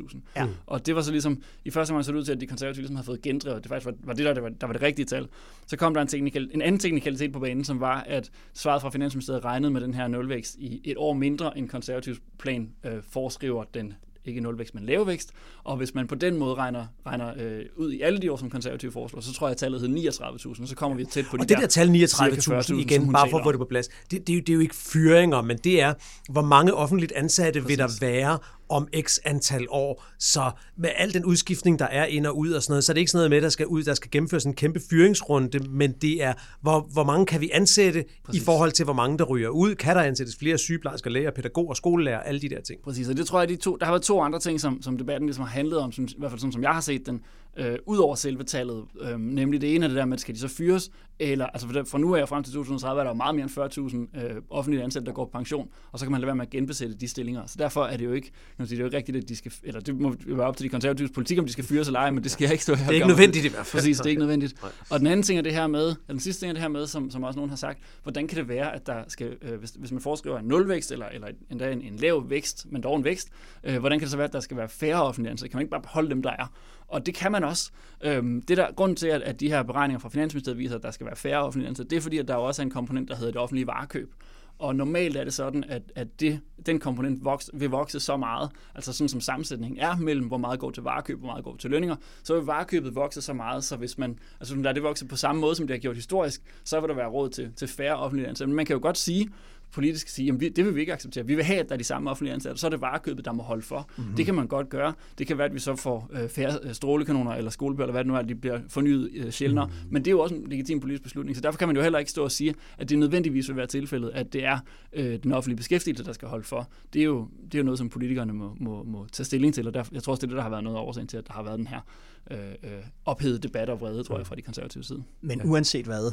33.000. Ja. Og det var så ligesom, i første omgang så det ud til, at de konservative ligesom havde fået gendrevet, det faktisk var, var det, der, der, var, der var det rigtige tal. Så kom der en, teknikal, en anden teknikalitet på banen, som var, at svaret fra Finansministeriet regnede med den her nulvækst i et år mindre, end konservativs plan øh, foreskriver den ikke nulvækst, men lavvækst. Og hvis man på den måde regner, regner øh, ud i alle de år, som konservative foreslår, så tror jeg, at tallet hedder 39.000, så kommer vi tæt på de Og det der tal cirka 39.000 40.000, igen, bare for at få det på plads, det, det, er jo, det er jo ikke fyringer, men det er, hvor mange offentligt ansatte Præcis. vil der være om x antal år. Så med al den udskiftning, der er ind og ud og sådan noget, så er det ikke sådan noget med, der skal ud, der skal gennemføres en kæmpe fyringsrunde, men det er, hvor, hvor mange kan vi ansætte Præcis. i forhold til, hvor mange der ryger ud? Kan der ansættes flere sygeplejersker, læger, pædagoger, skolelærer, alle de der ting? Præcis, og det tror jeg, de to, der har været to andre ting, som, som debatten ligesom har handlet om, som, i hvert fald sådan, som jeg har set den, øh, ud over selve tallet. Øh, nemlig det ene af det der med, skal de så fyres, eller altså for, fra nu af frem til 2030 er der jo meget mere end 40.000 øh, offentlige ansatte, der går på pension, og så kan man lade være med at genbesætte de stillinger. Så derfor er det jo ikke, det er jo ikke rigtigt, at de skal, eller det må være op til de konservative politik, om de skal fyres eller ej, men det skal jeg ikke stå her Det er ikke nødvendigt i hvert fald. Præcis, det er ikke nødvendigt. Og den anden ting er det her med, den sidste ting er det her med, som, som også nogen har sagt, hvordan kan det være, at der skal, øh, hvis, hvis man foreskriver en nulvækst, eller, eller endda en, en lav vækst, men dog en vækst, øh, hvordan kan det så være, at der skal være færre offentlige ansatte? Kan man ikke bare beholde dem, der er? Og det kan man også. Øhm, det der grund til, at, at de her beregninger fra Finansministeriet viser, at der skal være færre offentlige ansatte, det er fordi, at der også er en komponent, der hedder det offentlige varekøb. Og normalt er det sådan, at, at det, den komponent voks, vil vokse så meget, altså sådan som sammensætningen er mellem, hvor meget går til varekøb, hvor meget går til lønninger, så vil varekøbet vokse så meget, så hvis man, altså der det vokser på samme måde, som det har gjort historisk, så vil der være råd til, til færre offentlige ansatte. Men man kan jo godt sige, politisk sige, at det vil vi ikke acceptere. Vi vil have, at der er de samme offentlige ansatte. Så er det varekøbet, der må holde for. Mm-hmm. Det kan man godt gøre. Det kan være, at vi så får øh, færre øh, strålekanoner eller skolebøger, eller hvad det nu er, de bliver fornyet øh, sjældnere. Mm-hmm. Men det er jo også en legitim politisk beslutning. Så derfor kan man jo heller ikke stå og sige, at det nødvendigvis vil være tilfældet, at det er øh, den offentlige beskæftigelse, der skal holde for. Det er jo, det er jo noget, som politikerne må, må, må tage stilling til, og derfor, jeg tror også, det er det, der har været noget årsag til, at der har været den her øh, øh, ophedede debat og vrede, tror jeg, fra de konservative side. Men uanset hvad,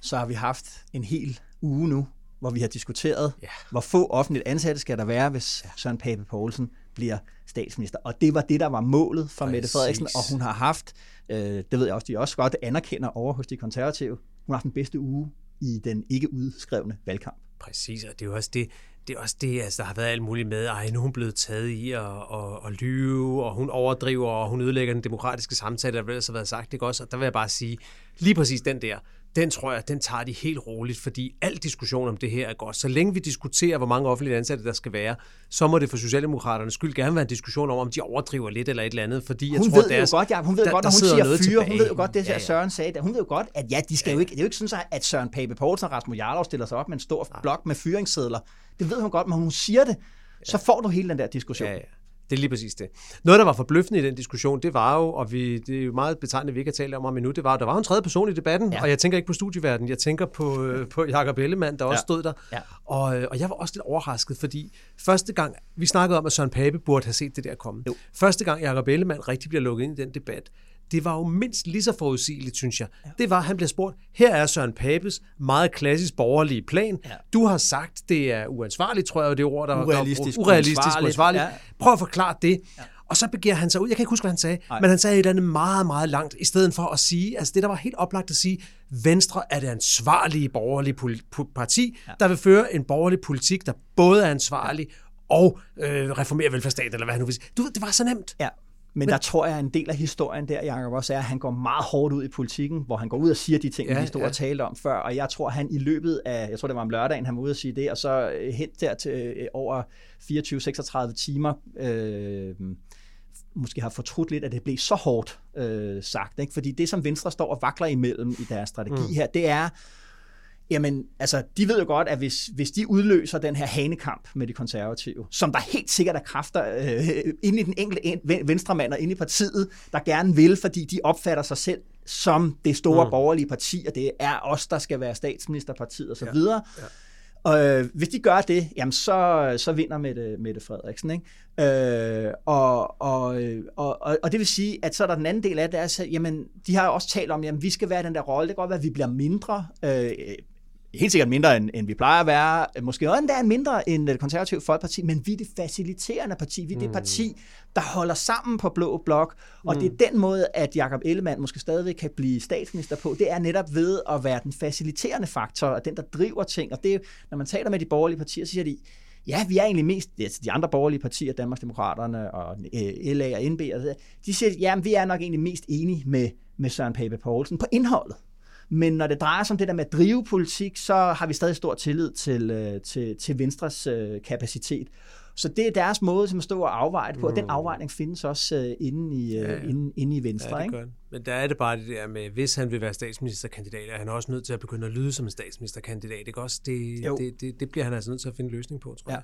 så har vi haft en hel uge nu, hvor vi har diskuteret, ja. hvor få offentligt ansatte skal der være, hvis Søren Pape Poulsen bliver statsminister. Og det var det, der var målet for Præcis. Mette Frederiksen, og hun har haft, øh, det ved jeg også, de også godt anerkender over hos de konservative, hun har haft den bedste uge i den ikke udskrevne valgkamp. Præcis, og det er jo også det, det er også det, altså der har været alt muligt med, ej, nu er hun blevet taget i at, at, at lyve, og hun overdriver, og hun ødelægger den demokratiske samtale, der har været sagt, ikke også? Og der vil jeg bare sige, lige præcis den der, den tror jeg, den tager de helt roligt, fordi al diskussion om det her er godt. Så længe vi diskuterer, hvor mange offentlige ansatte der skal være, så må det for Socialdemokraternes skyld gerne være en diskussion om, om de overdriver lidt eller et eller andet, fordi hun jeg tror, ved deres, jo godt, ja, hun ved der, godt, når der hun siger fyre, noget hun ved jo tilbage. godt, det Ja, ja, ja. Søren sagde, det. hun ved jo godt, at ja, de skal jo ikke, det er jo ikke sådan, at Søren Pape Poulsen og Rasmus Jarlov stiller sig op med en stor blok med fyringssedler. Det ved hun godt, men hun siger det, så får du hele den der diskussion. Ja, ja. Det er lige præcis det. Noget, der var forbløffende i den diskussion, det var jo, og vi, det er jo meget betegnende, vi ikke har talt om om endnu, det var, at der var en tredje person i debatten, ja. og jeg tænker ikke på studieverden, jeg tænker på, øh, på Jakob Ellemann, der også Ja. stod der. Ja. Og, øh, og jeg var også lidt overrasket, fordi første gang, vi snakkede om, at Søren Pape burde have set det der komme. Jo. Første gang Jakob Ellemann rigtig bliver lukket ind i den debat, det var jo mindst lige så forudsigeligt, synes jeg. Ja. Det var, at han blev spurgt, her er Søren Papes meget klassisk borgerlige plan. Ja. Du har sagt, det er uansvarligt, tror jeg, det ord, der Urealistisk, der, urealistisk uansvarligt. uansvarligt. Ja. Prøv at forklare det. Ja. Og så begiver han sig ud, jeg kan ikke huske, hvad han sagde, Nej. men han sagde et eller andet meget, meget langt, i stedet for at sige, altså det, der var helt oplagt at sige, Venstre er det ansvarlige borgerlige parti, ja. der vil føre en borgerlig politik, der både er ansvarlig og øh, reformerer velfærdsstaten, eller hvad han nu vil sige. Du, det var så nemt. Ja. Men, men der tror jeg, at en del af historien der, Jacob, også er, at han går meget hårdt ud i politikken, hvor han går ud og siger de ting, Ja, vi stod ja. og talte om før. Og jeg tror, han i løbet af, jeg tror det var om lørdagen, han var ude og sige det, og så øh, hen der til øh, over 24-36 timer, øh, måske har fortrudt lidt, at det blev så hårdt øh, sagt. Ikke? Fordi det, som Venstre står og vakler imellem i deres strategi mm. her, det er, Jamen, altså, de ved jo godt, at hvis, hvis de udløser den her hanekamp med de konservative, som der helt sikkert er kræfter øh, inde i den enkelte en- ven- venstremand og inde i partiet, der gerne vil, fordi de opfatter sig selv som det store mm. borgerlige parti, og det er os, der skal være statsministerpartiet osv. Ja. Ja. Og øh, hvis de gør det, jamen så, så vinder Mette, Mette Frederiksen. Ikke? Øh, og, og, øh, og, og, det vil sige, at så er der den anden del af det, altså, jamen, de har jo også talt om, jamen vi skal være den der rolle, det kan godt være, at vi bliver mindre, øh, helt sikkert mindre, end, end vi plejer at være, måske også endda mindre end det konservative folkeparti, men vi er det faciliterende parti, vi er det parti, der holder sammen på blå blok, og mm. det er den måde, at Jakob Ellemann måske stadigvæk kan blive statsminister på, det er netop ved at være den faciliterende faktor, og den, der driver ting, og det når man taler med de borgerlige partier, så siger de, ja, vi er egentlig mest, altså de andre borgerlige partier, Danmarksdemokraterne og øh, LA og NB, og så, de siger, ja, vi er nok egentlig mest enige med, med Søren Pape Poulsen på indholdet. Men når det drejer sig om det der med at drive politik, så har vi stadig stor tillid til, øh, til, til Venstres øh, kapacitet. Så det er deres måde som at stå og afveje det på, og den afvejning findes også uh, inde, i, uh, ja, ja. Inde, inde i Venstre. Ja, det ikke? Men der er det bare det der med, hvis han vil være statsministerkandidat, er han også nødt til at begynde at lyde som en statsministerkandidat. Ikke også? Det, det, det, det bliver han altså nødt til at finde løsning på, tror ja.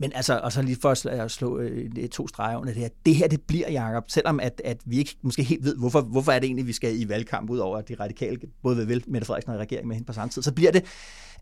Men altså, og så lige for at slå øh, øh, to streger under det her. Det her, det bliver, Jacob, selvom at, at vi ikke måske helt ved, hvorfor, hvorfor er det egentlig, vi skal i valgkamp, ud over at de radikale både vil vælge Mette Frederiksen og regeringen med hende på samme tid, så bliver det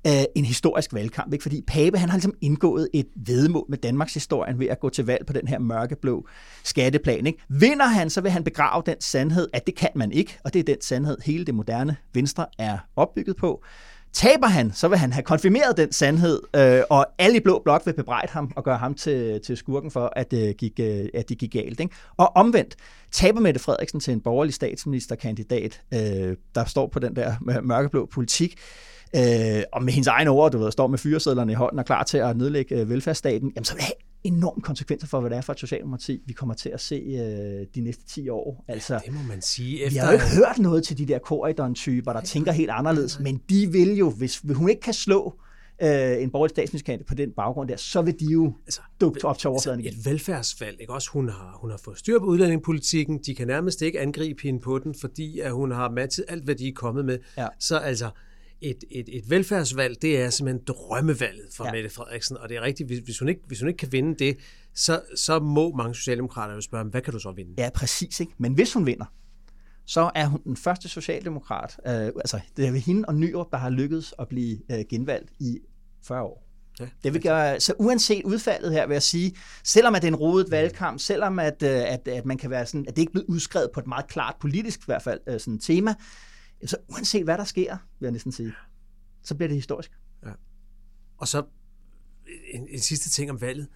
øh, en historisk valgkamp, ikke? fordi Pape han har ligesom indgået et vedmål med Danmarks historien ved at gå til valg på den her mørkeblå skatteplan. Ikke? Vinder han, så vil han begrave den sandhed, at det kan man ikke, og det er den sandhed, hele det moderne Venstre er opbygget på. Taber han, så vil han have konfirmeret den sandhed, øh, og alle i blå blok vil bebrejde ham og gøre ham til, til skurken for, at, det gik, øh, at det gik galt. Ikke? Og omvendt, taber Mette Frederiksen til en borgerlig statsministerkandidat, øh, der står på den der mørkeblå politik, øh, og med hendes egne ord, du ved, står med fyresedlerne i hånden og klar til at nedlægge øh, velfærdsstaten, jamen så vil enorme konsekvenser for, hvad det er for et socialdemokrati, vi kommer til at se øh, de næste 10 år. Altså, ja, det må man sige. Efter... Vi har jo ikke hørt noget til de der Corridon-typer, der tænker helt anderledes, men de vil jo, hvis hun ikke kan slå øh, en borgerlig statsministerkandidat på den baggrund der, så vil de jo altså, dukke op til overfladen igen. Et velfærdsvalg, ikke også? Hun har, hun har fået styr på udlændingepolitikken, de kan nærmest ikke angribe hende på den, fordi at hun har matchet alt, hvad de er kommet med. Ja. Så altså, et, et, et velfærdsvalg, det er simpelthen drømmevalget for ja. Mette Frederiksen, og det er rigtigt, hvis, hvis, hun ikke, hvis hun ikke kan vinde det, så, så må mange socialdemokrater jo spørge, hvad kan du så vinde? Ja, præcis. Ikke? Men hvis hun vinder, så er hun den første socialdemokrat, øh, altså det er hende og Nyrup, der har lykkedes at blive øh, genvalgt i 40 år. Ja, det vil gøre, så uanset udfaldet her, vil jeg sige, selvom at det er en rodet valgkamp, selvom at, øh, at, at man kan være sådan, at det ikke er blevet udskrevet på et meget klart politisk i hvert fald øh, sådan tema, så uanset hvad der sker, vil jeg næsten sige, så bliver det historisk. Ja. Og så en, en sidste ting om valget.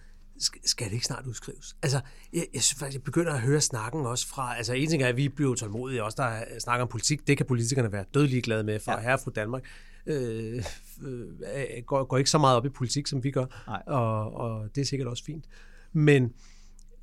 Skal det ikke snart udskrives? Altså, jeg, jeg synes faktisk, jeg begynder at høre snakken også fra... Altså, en ting er, at vi bliver tålmodige også, der snakker om politik. Det kan politikerne være dødelig glade med fra ja. herre fra Danmark. Øh, øh, går, går ikke så meget op i politik, som vi gør. Nej. Og, og det er sikkert også fint. Men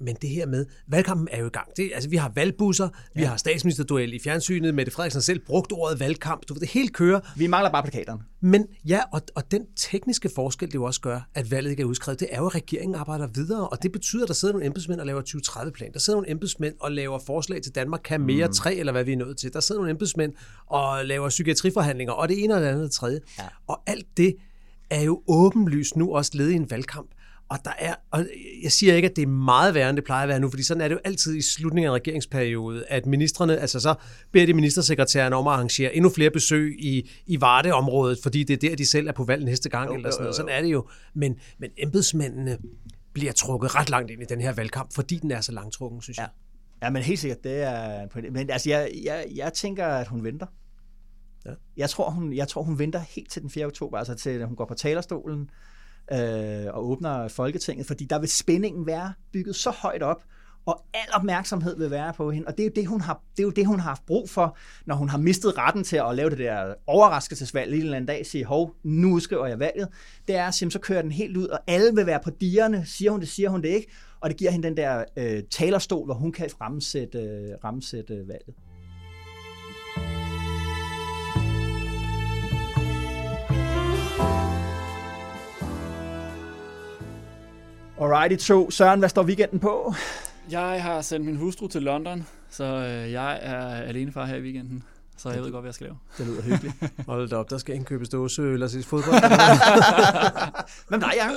men det her med, valgkampen er jo i gang. Det, altså, vi har valgbusser, ja. vi har statsministerduel i fjernsynet, Mette Frederiksen selv brugt ordet valgkamp. Du ved, det hele kører. Vi mangler bare plakaterne. Men ja, og, og den tekniske forskel, det jo også gør, at valget ikke er udskrevet, det er jo, at regeringen arbejder videre, og det betyder, at der sidder nogle embedsmænd og laver 2030-plan. Der sidder nogle embedsmænd og laver forslag til Danmark kan mere mm. tre, eller hvad vi er nået til. Der sidder nogle embedsmænd og laver psykiatriforhandlinger, og det ene og det andet og det tredje. Ja. Og alt det er jo åbenlyst nu også led i en valgkamp. Og der er, og jeg siger ikke, at det er meget værre, end det plejer at være nu, fordi sådan er det jo altid i slutningen af regeringsperiode, at ministerne, altså så beder de ministersekretæren om at arrangere endnu flere besøg i, i Varde-området, fordi det er der, de selv er på valg næste gang, jo, eller sådan noget. Sådan er det jo. Men, men embedsmændene bliver trukket ret langt ind i den her valgkamp, fordi den er så langtrukken, synes jeg. Ja, ja men helt sikkert, det er... Men altså, jeg, jeg, jeg tænker, at hun venter. Ja. Jeg, tror, hun, jeg tror, hun venter helt til den 4. oktober, altså til hun går på talerstolen, øh, og åbner Folketinget, fordi der vil spændingen være bygget så højt op, og al opmærksomhed vil være på hende, og det er jo det, hun har, det er jo det, hun har haft brug for, når hun har mistet retten til at lave det der overraskelsesvalg en eller anden dag, sige, hov, nu udskriver jeg valget, det er, at så kører den helt ud, og alle vil være på dierne, siger hun det, siger hun det ikke, og det giver hende den der øh, talerstol, hvor hun kan rammesætte, øh, rammesætte valget. Alrighty, to. Søren, hvad står weekenden på? Jeg har sendt min hustru til London, så øh, jeg er alene far her i weekenden så jeg ved godt, hvad jeg skal lave. Det lyder hyggeligt. Hold da op, der skal indkøbes dåse eller ses fodbold. Men nej, jeg...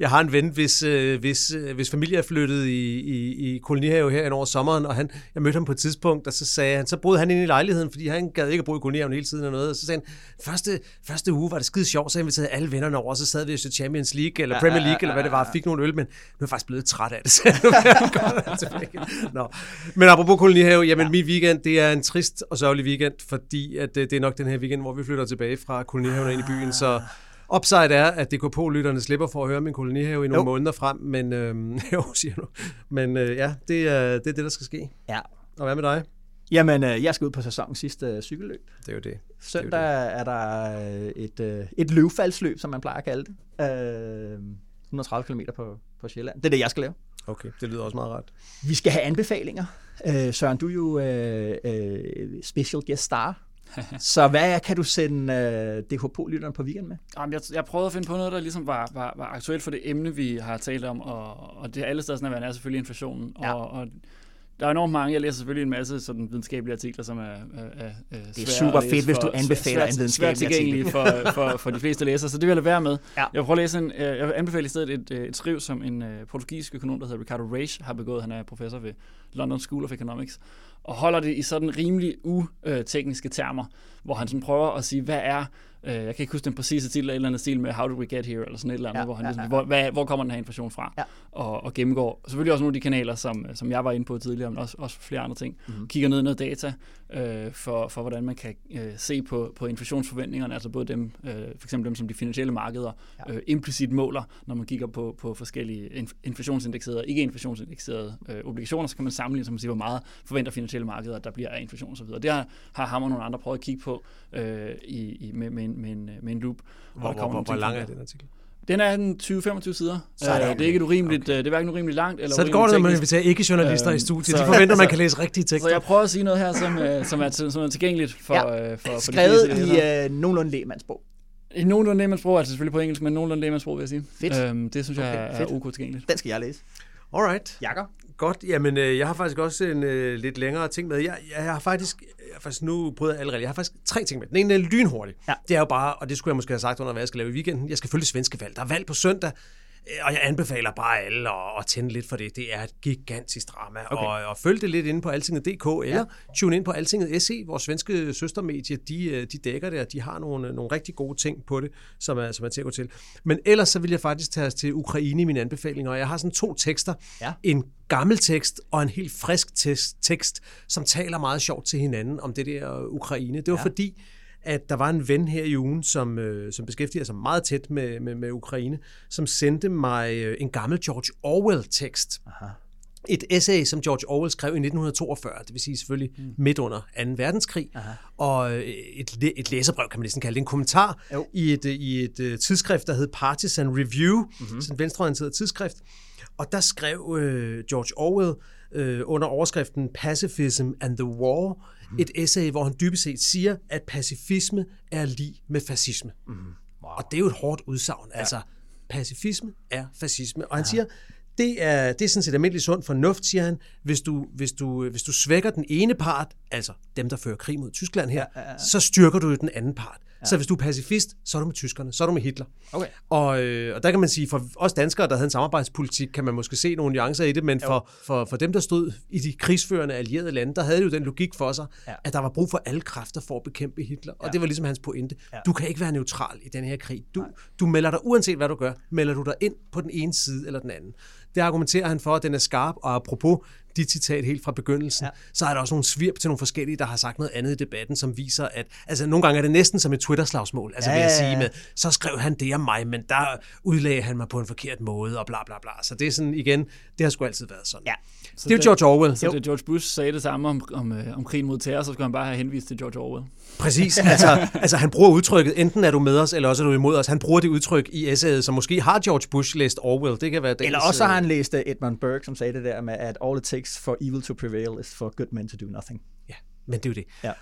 jeg har en ven, hvis, øh, hvis, øh, hvis familie er flyttet i, i, i kolonihave her over sommeren, og han, jeg mødte ham på et tidspunkt, og så sagde han, så boede han ind i lejligheden, fordi han gad ikke at bo i kolonihaven hele tiden og noget, og så sagde han, første, første uge var det skide sjovt, så inviterede alle vennerne over, og så sad vi i Champions League, eller Premier League, eller hvad det var, fik nogle øl, men nu er jeg faktisk blevet træt af det, så nu er Nå. Men apropos kolonihave, jamen min weekend, det er en trist og sørgelig weekend, fordi at det, det er nok den her weekend, hvor vi flytter tilbage fra kolonihaven ind i byen, så Upside er, at DKP-lytterne slipper for at høre min kolonihave i nogle jo. måneder frem, men øhm, jo, siger du. Men øh, ja, det er, det er det, der skal ske. Ja. Og hvad med dig? Jamen, øh, jeg skal ud på sæsonens sidste øh, cykelløb. Det er jo det. Søndag det er, det. er der et, øh, et løvfaldsløb, som man plejer at kalde det. Øh, 130 km på, på Sjælland. Det er det, jeg skal lave. Okay, det lyder også meget ret. Vi skal have anbefalinger. Øh, Søren, du er jo øh, øh, special guest star Så hvad kan du sende øh, DHP-lytteren på weekend med? Jamen, jeg, jeg prøvede at finde på noget, der ligesom var, var, var aktuelt for det emne, vi har talt om, og, og det er alle steder sådan, er selvfølgelig inflationen. Ja. Og, og der er enormt mange, jeg læser selvfølgelig en masse sådan videnskabelige artikler, som er, er, er, Det er super fedt, hvis du anbefaler en videnskabelig svært tilgængelige for, for, for de fleste læsere, så det vil jeg være med. Ja. Jeg vil prøve at læse en, øh, jeg vil anbefale i stedet et, øh, et skriv, som en uh, portugisisk økonom, der hedder Ricardo Reis, har begået. Han er professor ved London School of Economics, og holder det i sådan rimelig utekniske termer, hvor han sådan prøver at sige, hvad er Øh, jeg kan ikke huske den præcise titel, eller et eller andet stil med How did we get here, eller sådan et eller andet, Ja, hvor han ja, ligesom, ja, Hvor, hvad, hvor kommer den her inflation fra, Ja. og, og gennemgår selvfølgelig også nogle af de kanaler, som, som jeg var inde på tidligere, men også, også flere andre ting. Mhm. Mm-hmm. Kigger ned i noget data øh, for, for, hvordan man kan øh, se på, på inflationsforventningerne, altså både dem, øh, for eksempel dem, som de finansielle markeder Ja. øh, implicit måler, når man kigger på, på forskellige inf- inflationsindekserede og ikke inflationsindekserede øh, obligationer, så kan man sammenligne, som man siger, hvor meget forventer finansielle markeder, at der bliver af inflation osv. Det har, har ham og nogle andre prøvet at kigge på øh, i, i, med, med, en, med, en, med en loop. Hvor, der hvor, hvor, hvor lang er den artikel? Den er en 20-25 sider. Sådan. Øh, det er ikke et urimeligt, okay. det er hverken urimeligt langt eller Så det går det, når man inviterer ikke-journalister Øhm, i studiet. så- De forventer, at man så- kan læse rigtige tekster. Så jeg prøver at sige noget her, som, øh, som, er, som er tilgængeligt for, Ja. øh, for, for Skrevet de fleste. i øh, nogenlunde lægemandsprog. I nogenlunde lægemandsprog, altså selvfølgelig på engelsk, men nogenlunde lægemandsprog, vil jeg sige. Fedt. Øhm, det synes jeg Okay, er fedt. ok tilgængeligt. Den skal jeg læse. Alright. Jakker. Godt, jamen øh, jeg har faktisk også en øh, lidt længere ting med. Jeg, jeg har faktisk, jeg har faktisk nu prøvet jeg allerede, jeg har faktisk tre ting med. Den ene er lynhurtig. Ja. Det er jo bare, og det skulle jeg måske have sagt under, hvad jeg skal lave i weekenden. Jeg skal følge svenske valg. Der er valg på søndag. Og jeg anbefaler bare alle at, at tænde lidt for det. Det er et gigantisk drama. Okay. Og, og følg det lidt inde på altinget.dk, eller ja. tune ind på altinget SE, vores svenske søstermedie. De, øh, de dækker det, og de har nogle, nogle rigtig gode ting på det, som er, som er til at gå til. Men ellers så vil jeg faktisk tage os til Ukraine i mine anbefalinger. Og jeg har sådan to tekster. Ja. En gammel tekst og en helt frisk tekst, tekst, som taler meget sjovt til hinanden om det der Ukraine. Det var ja. fordi, at der var en ven her i ugen, som, øh, som beskæftiger sig meget tæt med, med, med Ukraine, som sendte mig øh, en gammel George Orwell-tekst. Aha. Et essay, som George Orwell skrev i 1942, det vil sige selvfølgelig mm. midt under 2. verdenskrig, Aha. og øh, et, et læserbrev, kan man næsten kalde det, en kommentar Jo. i et, øh, i et uh, tidsskrift, der hed Partisan Review, mm-hmm. sådan et venstreorienteret tidsskrift. Og der skrev øh, George Orwell øh, under overskriften Pacifism and the War. Et essay, hvor han dybest set siger, at pacifisme er lige med fascisme. Mm. Wow. Og det er jo et hårdt udsagn. Ja. Altså, pacifisme er fascisme. Og han ja. siger, det er, det er sådan set almindelig sund fornuft, siger han. Hvis du, hvis, du, hvis du svækker den ene part, altså dem, der fører krig mod Tyskland her, ja, ja, ja. så styrker du jo den anden part. Ja. Så hvis du er pacifist, så er du med tyskerne, så er du med Hitler. Okay. Og, øh, og der kan man sige, for os danskere, der havde en samarbejdspolitik, kan man måske se nogle nuancer i det, men for, for, for dem, der stod i de krigsførende allierede lande, der havde det jo den logik for sig, Ja. at der var brug for alle kræfter for at bekæmpe Hitler. Og Ja. det var ligesom hans pointe. Ja. Ja. Du kan ikke være neutral i den her krig. Du, du melder dig, uanset hvad du gør, melder du dig ind på den ene side eller den anden. Det argumenterer han for, at den er skarp, og apropos dit citat helt fra begyndelsen, Ja. så er der også nogle svirp til nogle forskellige, der har sagt noget andet i debatten, som viser, at altså, nogle gange er det næsten som et Twitter-slagsmål, altså Ja, vil jeg sige med, så skrev han det om mig, men der udlagde han mig på en forkert måde, og bla bla bla. Så det er sådan, igen, det har sgu altid været sådan. Ja. Det er jo George Orwell. Så det George Bush sagde det samme om, om, øh, om krigen mod terror, så skulle han bare have henvist til George Orwell. Præcis. Altså, altså han bruger udtrykket, enten er du med os, eller også er du imod os. Han bruger det udtryk i essayet, som måske har George Bush læst Orwell. Det kan være dagens, Eller også har øh, han læst uh, Edmund Burke, som sagde det der med, at all it takes for evil to prevail is for good men to do nothing. Ja, men det er jo det. Ja.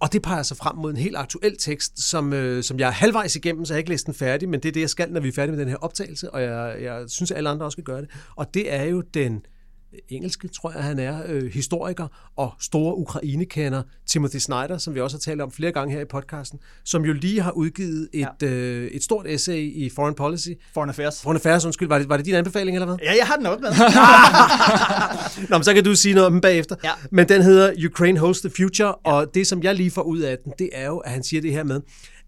Og det peger sig frem mod en helt aktuel tekst, som, øh, som jeg er halvvejs igennem, så jeg har ikke læst den færdig, men det er det, jeg skal, når vi er færdige med den her optagelse, og jeg, jeg synes, at alle andre også skal gøre det. Og det er jo den engelske, tror jeg, han er, øh, historiker og store Ukraine-kender, Timothy Snyder, som vi også har talt om flere gange her i podcasten, som jo lige har udgivet et, ja. øh, et stort essay i Foreign Policy. Foreign Affairs. Foreign Affairs, undskyld, var det, var det din anbefaling, eller hvad? Ja, jeg har den også med. Nå, men så kan du sige noget om den bagefter. Ja. Men den hedder Ukraine Holds the Future, ja. og det, som jeg lige får ud af den, det er jo, at han siger det her med,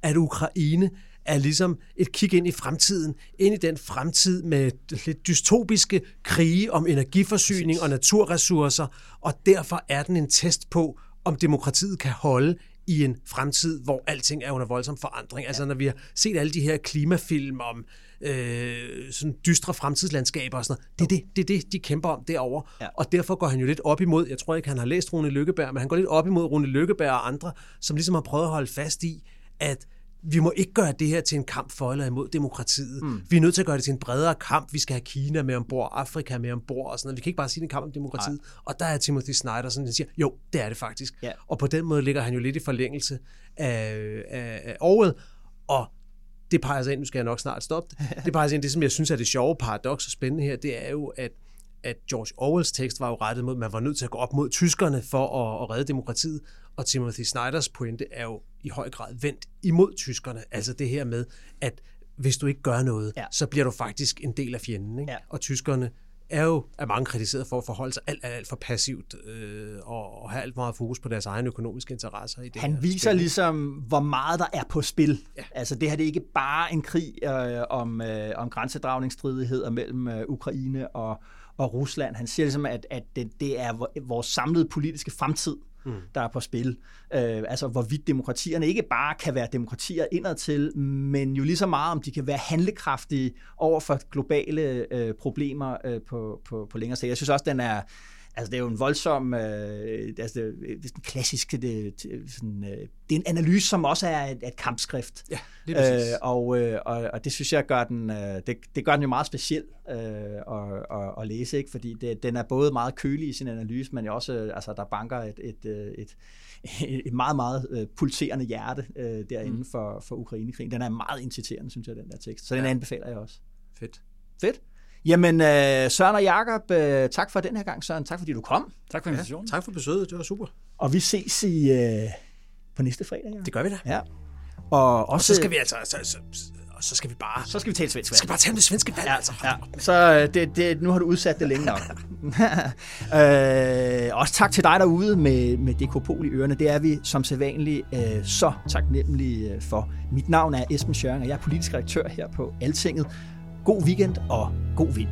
at Ukraine er ligesom et kig ind i fremtiden, ind i den fremtid med lidt dystopiske krige om energiforsyning og naturressourcer, og derfor er den en test på, om demokratiet kan holde i en fremtid, hvor alting er under voldsom forandring. Ja. Altså når vi har set alle de her klimafilm om øh, sådan dystre fremtidslandskaber og sådan noget, det er det, det, er det de kæmper om derovre. Ja. Og derfor går han jo lidt op imod, jeg tror ikke, han har læst Rune Lykkeberg, men han går lidt op imod Rune Lykkeberg og andre, som ligesom har prøvet at holde fast i, at vi må ikke gøre det her til en kamp for eller imod demokratiet. Mm. Vi er nødt til at gøre det til en bredere kamp. Vi skal have Kina med ombord, Afrika med ombord og sådan noget. Vi kan ikke bare sige, det er en kamp om demokratiet. Nej. Og der er Timothy Snyder, sådan, der siger, jo, det er det faktisk. Ja. Og på den måde ligger han jo lidt i forlængelse af, af, af Orwell. Og det peger sig ind, nu skal jeg nok snart stoppe det, det peger sig ind, det som jeg synes er det sjove paradoks og spændende her, det er jo, at at George Orwells tekst var jo rettet mod, at man var nødt til at gå op mod tyskerne for at, at redde demokratiet, og Timothy Snyders pointe er jo i høj grad vendt imod tyskerne. Altså det her med, at hvis du ikke gør noget, ja. så bliver du faktisk en del af fjenden. Ikke? Ja. Og tyskerne er jo er mange kritiseret for at forholde sig alt, alt, alt for passivt øh, og, og have alt meget fokus på deres egne økonomiske interesser. I det Han viser spil. ligesom, hvor meget der er på spil. Ja. Altså det her det er ikke bare en krig øh, om, øh, om grænsedragningsstridigheder mellem øh, Ukraine og, og Rusland. Han siger ligesom, at, at det, det er vores samlede politiske fremtid, mm. der er på spil. Øh, altså hvorvidt demokratierne ikke bare kan være demokratier indadtil, men jo lige så meget, om de kan være handlekraftige over for globale øh, problemer øh, på, på, på længere sigt. Jeg synes også, den er Altså, det er jo en voldsom, øh, altså, det, er sådan klassisk, det, sådan, øh, det er en analyse, som også er et, et kampskrift. Ja, lige præcis. Øh, og, øh, og, og det synes jeg gør den, øh, det, det gør den jo meget speciel øh, at, at, at læse, ikke? fordi det, den er både meget kølig i sin analyse, men også, altså, der banker et, et, øh, et, et meget, meget øh, pulserende hjerte øh, derinde mm. for, for Ukrainekrigen. Den er meget inciterende, synes jeg, den der tekst. Så den ja. anbefaler jeg også. Fedt. Fedt. Jamen, øh, Søren og Jakob, øh, tak for den her gang, Søren. Tak fordi du kom. Tak for invitationen. Ja, tak for besøget, det var super. Og vi ses i, øh, på næste fredag. Ja. Det gør vi da. Ja. Og, også, og så skal vi altså... Så, så, så skal vi bare... Så skal vi tale svensk valg. Så skal bare tale det svenske valg, ja, altså. Ja. Så øh, det, det, nu har du udsat det længe nok. øh, også tak til dig derude med, med DK i ørerne. Det er vi som sædvanligt øh, så taknemmelige for. Mit navn er Esben Schøring, og jeg er politisk redaktør her på Altinget. God weekend og god vind.